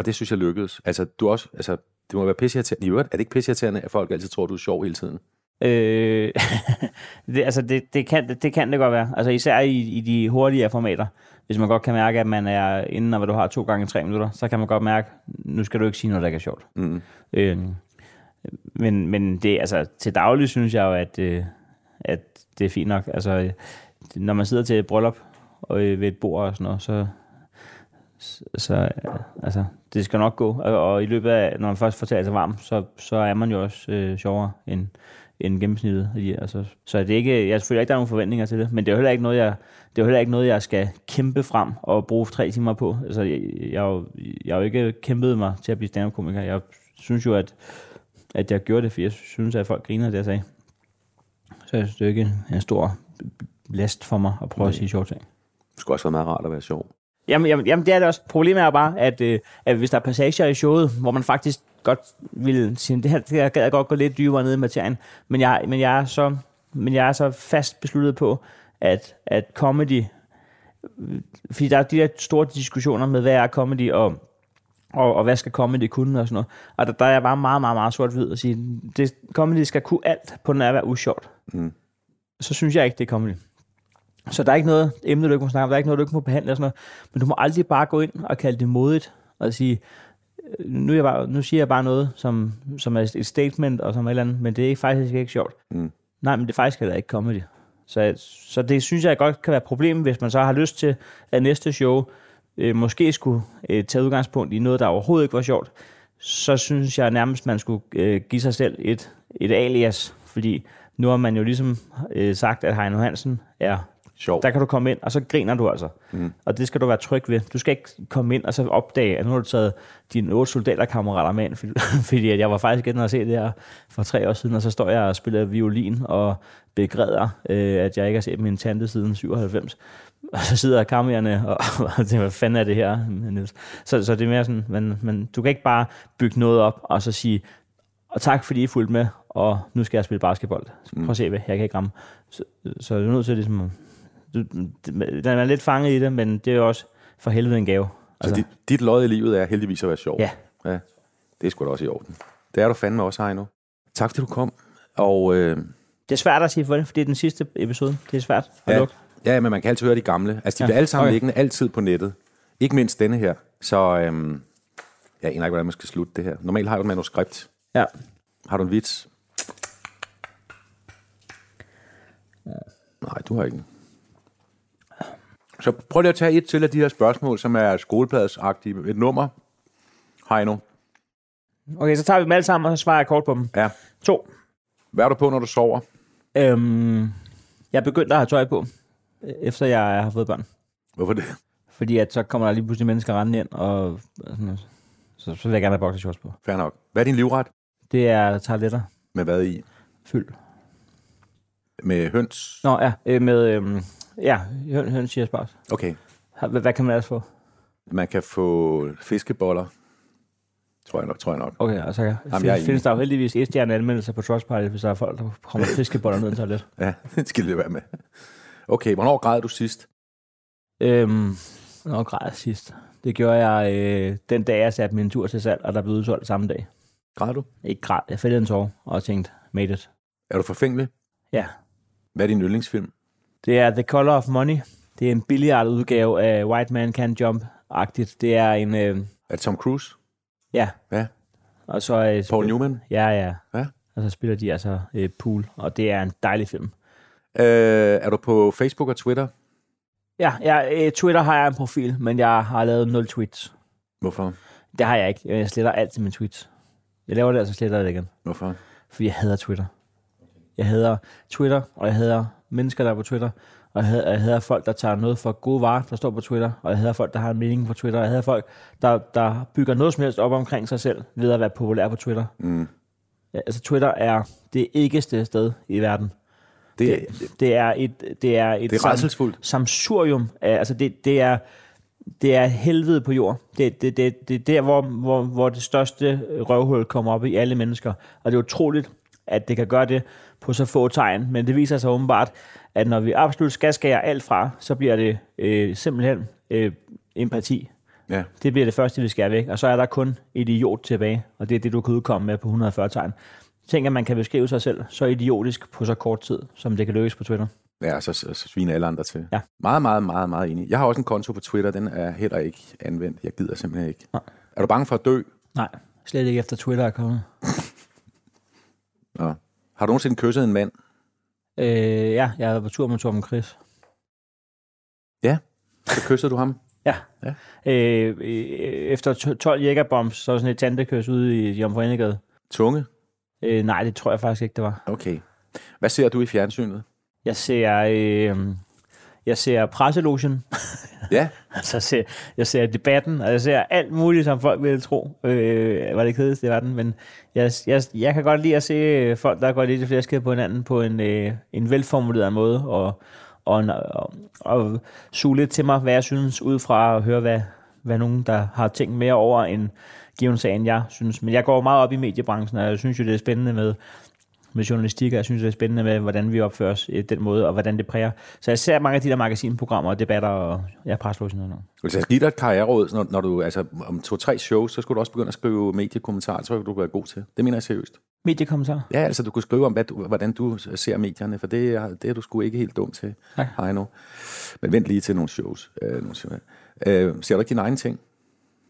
Og det synes jeg lykkedes. Altså, du også, altså, det må være pisseirriterende. I øvrigt, er det ikke pisseirriterende, at folk altid tror, du er sjov hele tiden? Øh, det, altså det, det, kan, det, det kan det godt være. Altså især i, i de hurtigere formater. Hvis man godt kan mærke, at man er inden, hvad du har to gange tre minutter, så kan man godt mærke, nu skal du ikke sige noget, der ikke er sjovt. Mm. Øh, men, men det, altså, til daglig synes jeg jo, at, øh, at det er fint nok. Altså, når man sidder til et bryllup og øh, ved et bord og sådan noget, så, så altså, det skal nok gå. Og, og i løbet af, når man først får talt sig varm, så, så er man jo også øh, sjovere end, end gennemsnittet. Altså, så det er ikke, jeg føler ikke, der er nogen forventninger til det, men det er jo heller ikke noget, jeg, det er jo heller ikke noget, jeg skal kæmpe frem og bruge tre timer på. Altså, jeg, jeg, har jo- jeg har jo ikke kæmpet mig til at blive stand-up-komiker. Jeg synes jo, at, at jeg gjorde det, fordi jeg synes, at folk griner det, jeg sagde. Så jeg synes, det er jo ikke en, stor last for mig at prøve at sige sjove ting. Det skulle også være meget rart at være sjov. Jamen, jamen, jamen, det er det også. Problemet er bare, at, øh, at hvis der er passager i showet, hvor man faktisk godt vil sige, det her, det her gad jeg godt gå lidt dybere ned i materien, men jeg, men jeg, er, så, men jeg er så fast besluttet på, at, at comedy, fordi der er de der store diskussioner med, hvad er comedy, og, og, og hvad skal comedy kunne, og sådan noget. Og der, der er jeg bare meget, meget, meget sort-hvid at sige, det, comedy skal kunne alt på den at være usjovt. Mm. Så synes jeg ikke, det er comedy. Så der er ikke noget emne, du ikke må snakke om, der er ikke noget, du ikke må behandle og sådan noget. Men du må aldrig bare gå ind og kalde det modigt og sige, øh, nu, jeg bare, nu siger jeg bare noget, som, som er et statement og som et eller andet, men det er faktisk ikke sjovt. Mm. Nej, men det er faktisk heller ikke comedy. Så, så det synes jeg godt kan være et problem, hvis man så har lyst til, at næste show øh, måske skulle øh, tage udgangspunkt i noget, der overhovedet ikke var sjovt. Så synes jeg nærmest, man skulle øh, give sig selv et, et alias, fordi nu har man jo ligesom øh, sagt, at Heino Hansen er Sjov. der kan du komme ind, og så griner du altså. Mm. Og det skal du være tryg ved. Du skal ikke komme ind og så opdage, at nu har du taget dine otte soldaterkammerater med ind, fordi, fordi at jeg var faktisk inde og se det her for tre år siden, og så står jeg og spiller violin og begræder, øh, at jeg ikke har set min tante siden 97. Og så sidder kammerne og, og tænker, hvad fanden er det her, Niels? Så, så det er mere sådan, men, men du kan ikke bare bygge noget op, og så sige, og tak fordi I fulgte med, og nu skal jeg spille basketball. Prøv at se, hvad jeg kan ikke ramme. Så, så er du nødt til ligesom, du, den er lidt fanget i det, men det er jo også for helvede en gave. Så dit, dit lod i livet er heldigvis at være sjov. Ja. ja. Det er sgu da også i orden. Det er du fandme også, Heino. Tak fordi du kom. Og øh, Det er svært at sige for det, fordi det er den sidste episode. Det er svært at ja, lukke. ja, men man kan altid høre de gamle. Altså, de Ja, bliver alle sammen okay. liggende altid på nettet. Ikke mindst denne her. Så øh, jeg aner ikke, hvordan man skal slutte det her. Normalt har jeg et manuskript. Ja. Har du en vits? Nej, du har ikke. Så prøv lige at tage et til af de her spørgsmål, som er skolepladsagtige. Et nummer. Heino. Okay, så tager vi dem alle sammen, og så svarer jeg kort på dem. Ja. To. Hvad er du på, når du sover? Øhm, jeg er begyndt at have tøj på, øh, efter jeg har fået børn. Hvorfor det? Fordi at så kommer der lige pludselig mennesker rendende ind, og sådan noget. Så, så vil jeg gerne have boxershorts på. Fair nok. Hvad er din livret? Det er toiletter. Med hvad i? Fyld. Med høns? Nå ja, øh, med, øhm, ja, høn, høns siger spars. Okay. Hvad, hvad kan man ellers få? Man kan få fiskeboller. Tror jeg nok, tror jeg nok. Okay, og så Jamen, jeg findes, der jo heldigvis et stjerne anmeldelser på Trustpilot, hvis der er folk, der kommer fiskeboller ned i en toilet. Ja, det skal det være med. Okay, hvornår græd du sidst? Øhm, når græd jeg sidst? Det gjorde jeg øh, den dag, jeg satte min tur til salg, og der blev udsolgt samme dag. Græd du? Ikke græd, jeg fældede en tår og tænkte, made it. Er du forfængelig? Ja, Hvad er din yndlingsfilm? Det er The Color of Money. Det er en billigere udgave af White Man Can Jump-agtigt. Det er en, øh, Er Tom Cruise? ja, Ja. og så... Øh, Paul Newman? Ja, ja. Ja. Og så spiller de altså øh, pool, og det er en dejlig film. Øh, er du på Facebook og Twitter? Ja, ja øh, Twitter har jeg en profil, men jeg har lavet 0 tweets. Hvorfor? Det har jeg ikke. Jeg sletter altid mine tweets. Jeg laver det, og så sletter jeg det igen. Hvorfor? Fordi jeg hader Twitter. Jeg hader Twitter, og jeg hader mennesker, der er på Twitter. Og jeg hader, jeg hader folk, der tager noget for gode varer, der står på Twitter. Og jeg hader folk, der har en mening på Twitter. Og jeg hader folk, der, der bygger noget som helst op omkring sig selv, ved at være populær på Twitter. Mm. Ja, altså Twitter er det ikkeste sted i verden. Det, Det, det er et, det er et det er samsurium af, altså det, det er, det er helvede på jord. Det, det, det, det er der, hvor, hvor, hvor det største røvhul kommer op i alle mennesker. Og det er utroligt, at det kan gøre det på så få tegn. Men det viser sig åbenbart, at når vi absolut skal skære alt fra, så bliver det øh, simpelthen øh, empati. Ja. Det bliver det første, vi skal væk. Og så er der kun idiot tilbage, og det er det, du kan udkomme med på 140 tegn. Tænk, at man kan beskrive sig selv så idiotisk på så kort tid, som det kan lykkes på Twitter. Ja, så, så, så sviner alle andre til. Ja. Meget, meget, meget, meget enig. Jeg har også en konto på Twitter, den er heller ikke anvendt. Jeg gider simpelthen ikke. Nej. Er du bange for at dø? Nej, slet ikke efter Twitter er kommet. Nå. Har du nogensinde kysset en mand? Øh, ja, jeg været på tur med Torben Chris. Ja. Så kyssede du ham? Ja. Ja. Øh, øh, efter to- 12 jækkerbombs, så var sådan et tantekøs ude i Jomfru Enegade. Tunge? Øh, nej, det tror jeg faktisk ikke, det var. Okay. Hvad ser du i fjernsynet? Jeg ser, øh, jeg ser presselogen, Ja. altså jeg ser, jeg ser debatten, og jeg ser alt muligt, som folk ville tro, øh, var det kedeligste i verden. Men jeg, jeg, jeg kan godt lide at se øh, folk, der går lidt flæsket på hinanden på en, øh, en velformuleret måde, og, og, og, og suge lidt til mig, hvad jeg synes, ud fra at høre, hvad, hvad nogen, der har tænkt mere over en given sag, end jeg synes. Men jeg går meget op i mediebranchen, og jeg synes jo, det er spændende med, med journalistik, og jeg synes, det er spændende med, hvordan vi opfører os i den måde, og hvordan det præger. Så jeg ser mange af de der magasinprogrammer og debatter, og jeg presser sådan noget. Hvis jeg skal give dig et karriereråd, når, når du, altså, om to-tre shows, så skulle du også begynde at skrive mediekommentarer, så du være god til. Det mener jeg seriøst. Mediekommentarer. Ja, altså du kunne skrive om, hvad du, hvordan du ser medierne, for det, er- det er du sgu ikke helt dum til, Nej. Heino. Men vent lige til nogle shows. Øh, nogle shows. Øh, ser du ikke dine egne ting?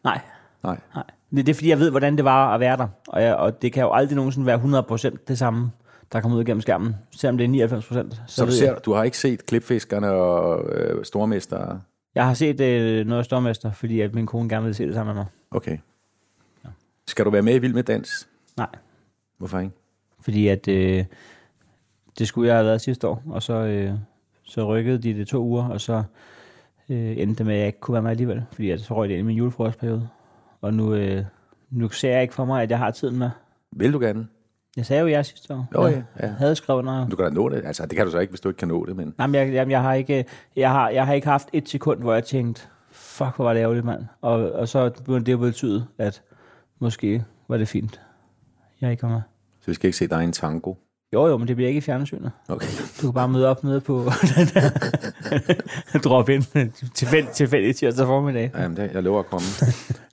Nej, Nej. nej. Det, det er, fordi jeg ved, hvordan det var at være der. Og, jeg, og det kan jo aldrig nogensinde være 100% det samme, der kommer ud gennem skærmen. Selvom det er 99%. Så, Så, du, ser, jeg, du har ikke set klipfiskerne og øh, stormester? jeg har set øh, noget af Stormester, fordi at min kone gerne vil se det sammen med mig. Okay. Skal du være med i Vild med Dans? Nej, Hvorfor ikke? fordi at øh, det skulle jeg have været sidste år, og så, øh, så rykkede de det to uger, og så øh, endte det med, at jeg ikke kunne være med alligevel, fordi at så røg det ind i min julefrokostperiode. Og nu, øh, nu ser jeg ikke for mig, at jeg har tiden med. Vil du gerne? Jeg sagde jo ja sidste år. Jo, ja, Jeg ja. havde skrevet under. Du kan da nå det. Altså, det kan du så ikke, hvis du ikke kan nå det, men... Nej, men jeg, jamen, jeg, har ikke, jeg, har, jeg har ikke haft et sekund, hvor jeg tænkte, fuck, hvor var det ærgerligt, mand. Og, og så begyndte det at betyde, at måske var det fint. Jeg ikke kommer. Så vi skal ikke se dig i en tango. Jo, jo, men det bliver ikke i fjernsynet. Okay. Du kan bare møde op nede på den der drop ind tilfældigt, tilfældigt tirsdag formiddag. Jamen, det, jeg lover at komme.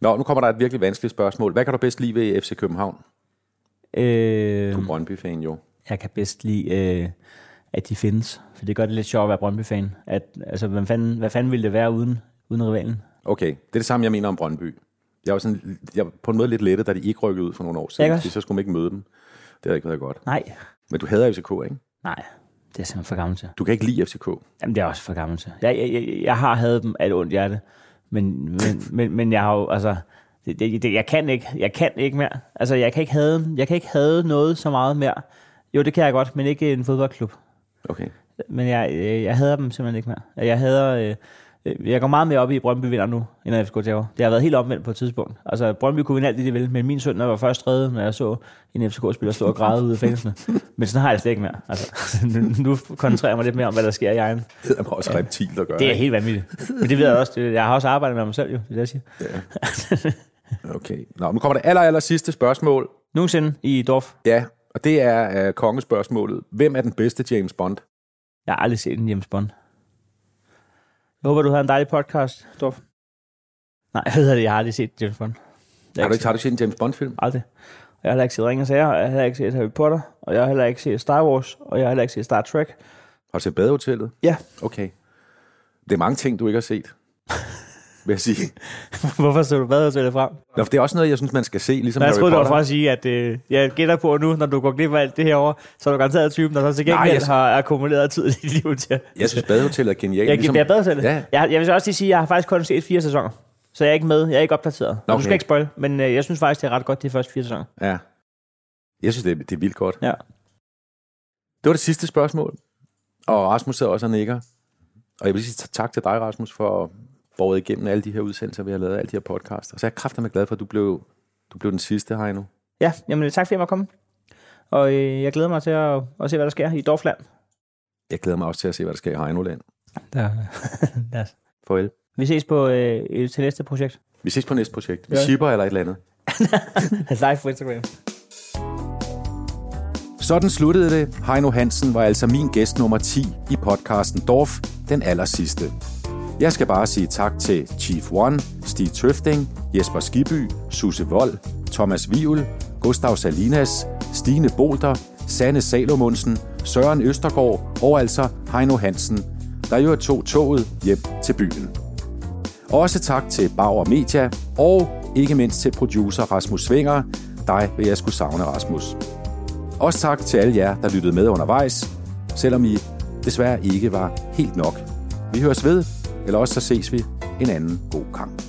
Nå, nu kommer der et virkelig vanskeligt spørgsmål. Hvad kan du bedst lide ved FC København? Øh, Du er Brøndby-fan jo. jeg kan bedst lide, øh, at de findes. For det gør det lidt sjovt at være Brøndby-fan. At, altså, hvad fanden, hvad fanden ville det være uden, uden rivalen? Okay, det er det samme, jeg mener om Brøndby. Jeg var, sådan, jeg var på en måde lidt lettet, da de ikke rykkede ud for nogle år siden. Fordi så skulle man ikke møde dem. Det havde ikke været godt. Nej, Men du hader FCK, ikke? nej. Det er simpelthen for gammel til. Du kan ikke lide FCK. Jamen, det er også for gammel til. Jeg, jeg, jeg, jeg har haft dem af et ondt hjerte, men, men, men, men jeg har jo, altså, det, det, det, jeg kan ikke, jeg kan ikke mere. Altså, jeg kan ikke have, jeg kan ikke have noget så meget mere. Jo, det kan jeg godt, men ikke en fodboldklub. Okay. Men jeg, jeg, hader dem simpelthen ikke mere. Jeg hader, øh, jeg går meget mere op i, at Brøndby vinder nu, end at FCK taber. Det har været helt omvendt på et tidspunkt. Altså, Brøndby kunne vinde alt det, de ville, men min søn der var først reddet, når jeg så en FCK-spiller stå og græde ude af fængslene. Men sådan har jeg det slet ikke mere. Altså, nu, nu koncentrerer jeg mig lidt mere om, hvad der sker i egen. Det er også ja. reptil at gøre. Det er helt vanvittigt. Men det ved jeg også. Det, jeg har også arbejdet med mig selv, jo. Det er det, jeg siger. Okay. Nå, nu kommer det aller, aller sidste spørgsmål. Nogensinde i Dorf. Ja, og det er uh, kongespørgsmålet. Hvem er den bedste James Bond? Jeg har aldrig set en James Bond. Jeg håber, du har en dejlig podcast, Dorf. Nej, jeg ved det, jeg har aldrig set James Bond. Jeg Har du, ikke, har du set en James Bond-film? Aldrig. Jeg har heller ikke set Ringens Sager, og jeg har heller ikke set Harry Potter, og jeg har heller ikke set Star Wars, og jeg har heller ikke set Star Trek. Har du set Badehotellet? Ja. Okay. Det er mange ting, du ikke har set, vil jeg sige. Hvorfor så du det frem? Nå, for det er også noget, jeg synes, man skal se, ligesom Jeg Harry troede, det var for at sige, at øh, jeg gætter på nu, når du går glip af alt det her over, så er du garanteret typen, der så til Nej, gengæld jeg- har akkumuleret tid i dit liv til. Jeg synes, Badehotellet er genialt. Jeg, ligesom, jeg er til det. Ja. Jeg, jeg vil så også lige sige, at jeg har faktisk kun set fire sæsoner. Så jeg er ikke med. Jeg er ikke opdateret. Okay. Du skal ikke spoil, men øh, jeg synes faktisk, det er ret godt, de første fire sæsoner. Ja. Jeg synes, det er, det er vildt godt. Ja. Det var det sidste spørgsmål. Og Rasmus sidder også og nikker. Og jeg vil sige ta- tak til dig, Rasmus, for båret igennem alle de her udsendelser, vi har lavet, alle de her podcasts. Og så er jeg kraftedeme glad for, at du blev, du blev den sidste, Heino. Ja, jamen tak fordi jeg måtte komme. Og øh, jeg glæder mig til at, at se, hvad der sker i Dorfland. Jeg glæder mig også til at se, hvad der sker i Heinoland. Der, der. Farvel. Vi ses på øh, til næste projekt. Vi ses på næste projekt. Vi Ja. shipper eller et eller andet. Live på Instagram. Sådan sluttede det. Heino Hansen var altså min gæst nummer 10 i podcasten Dorf, den aller sidste. Jeg skal bare sige tak til Chief One, Stig Tøfting, Jesper Skiby, Susse Vold, Thomas Viul, Gustav Salinas, Stine Bolter, Sanne Salomonsen, Søren Østergaard og altså Heino Hansen, der jo tog toget hjem til byen. Også tak til Bauer Media, og ikke mindst til producer Rasmus Svinger. Dig vil jeg skulle savne, Rasmus. Også tak til alle jer, der lyttede med undervejs, selvom I desværre ikke var helt nok. Vi høres ved, eller også så ses vi en anden god kamp.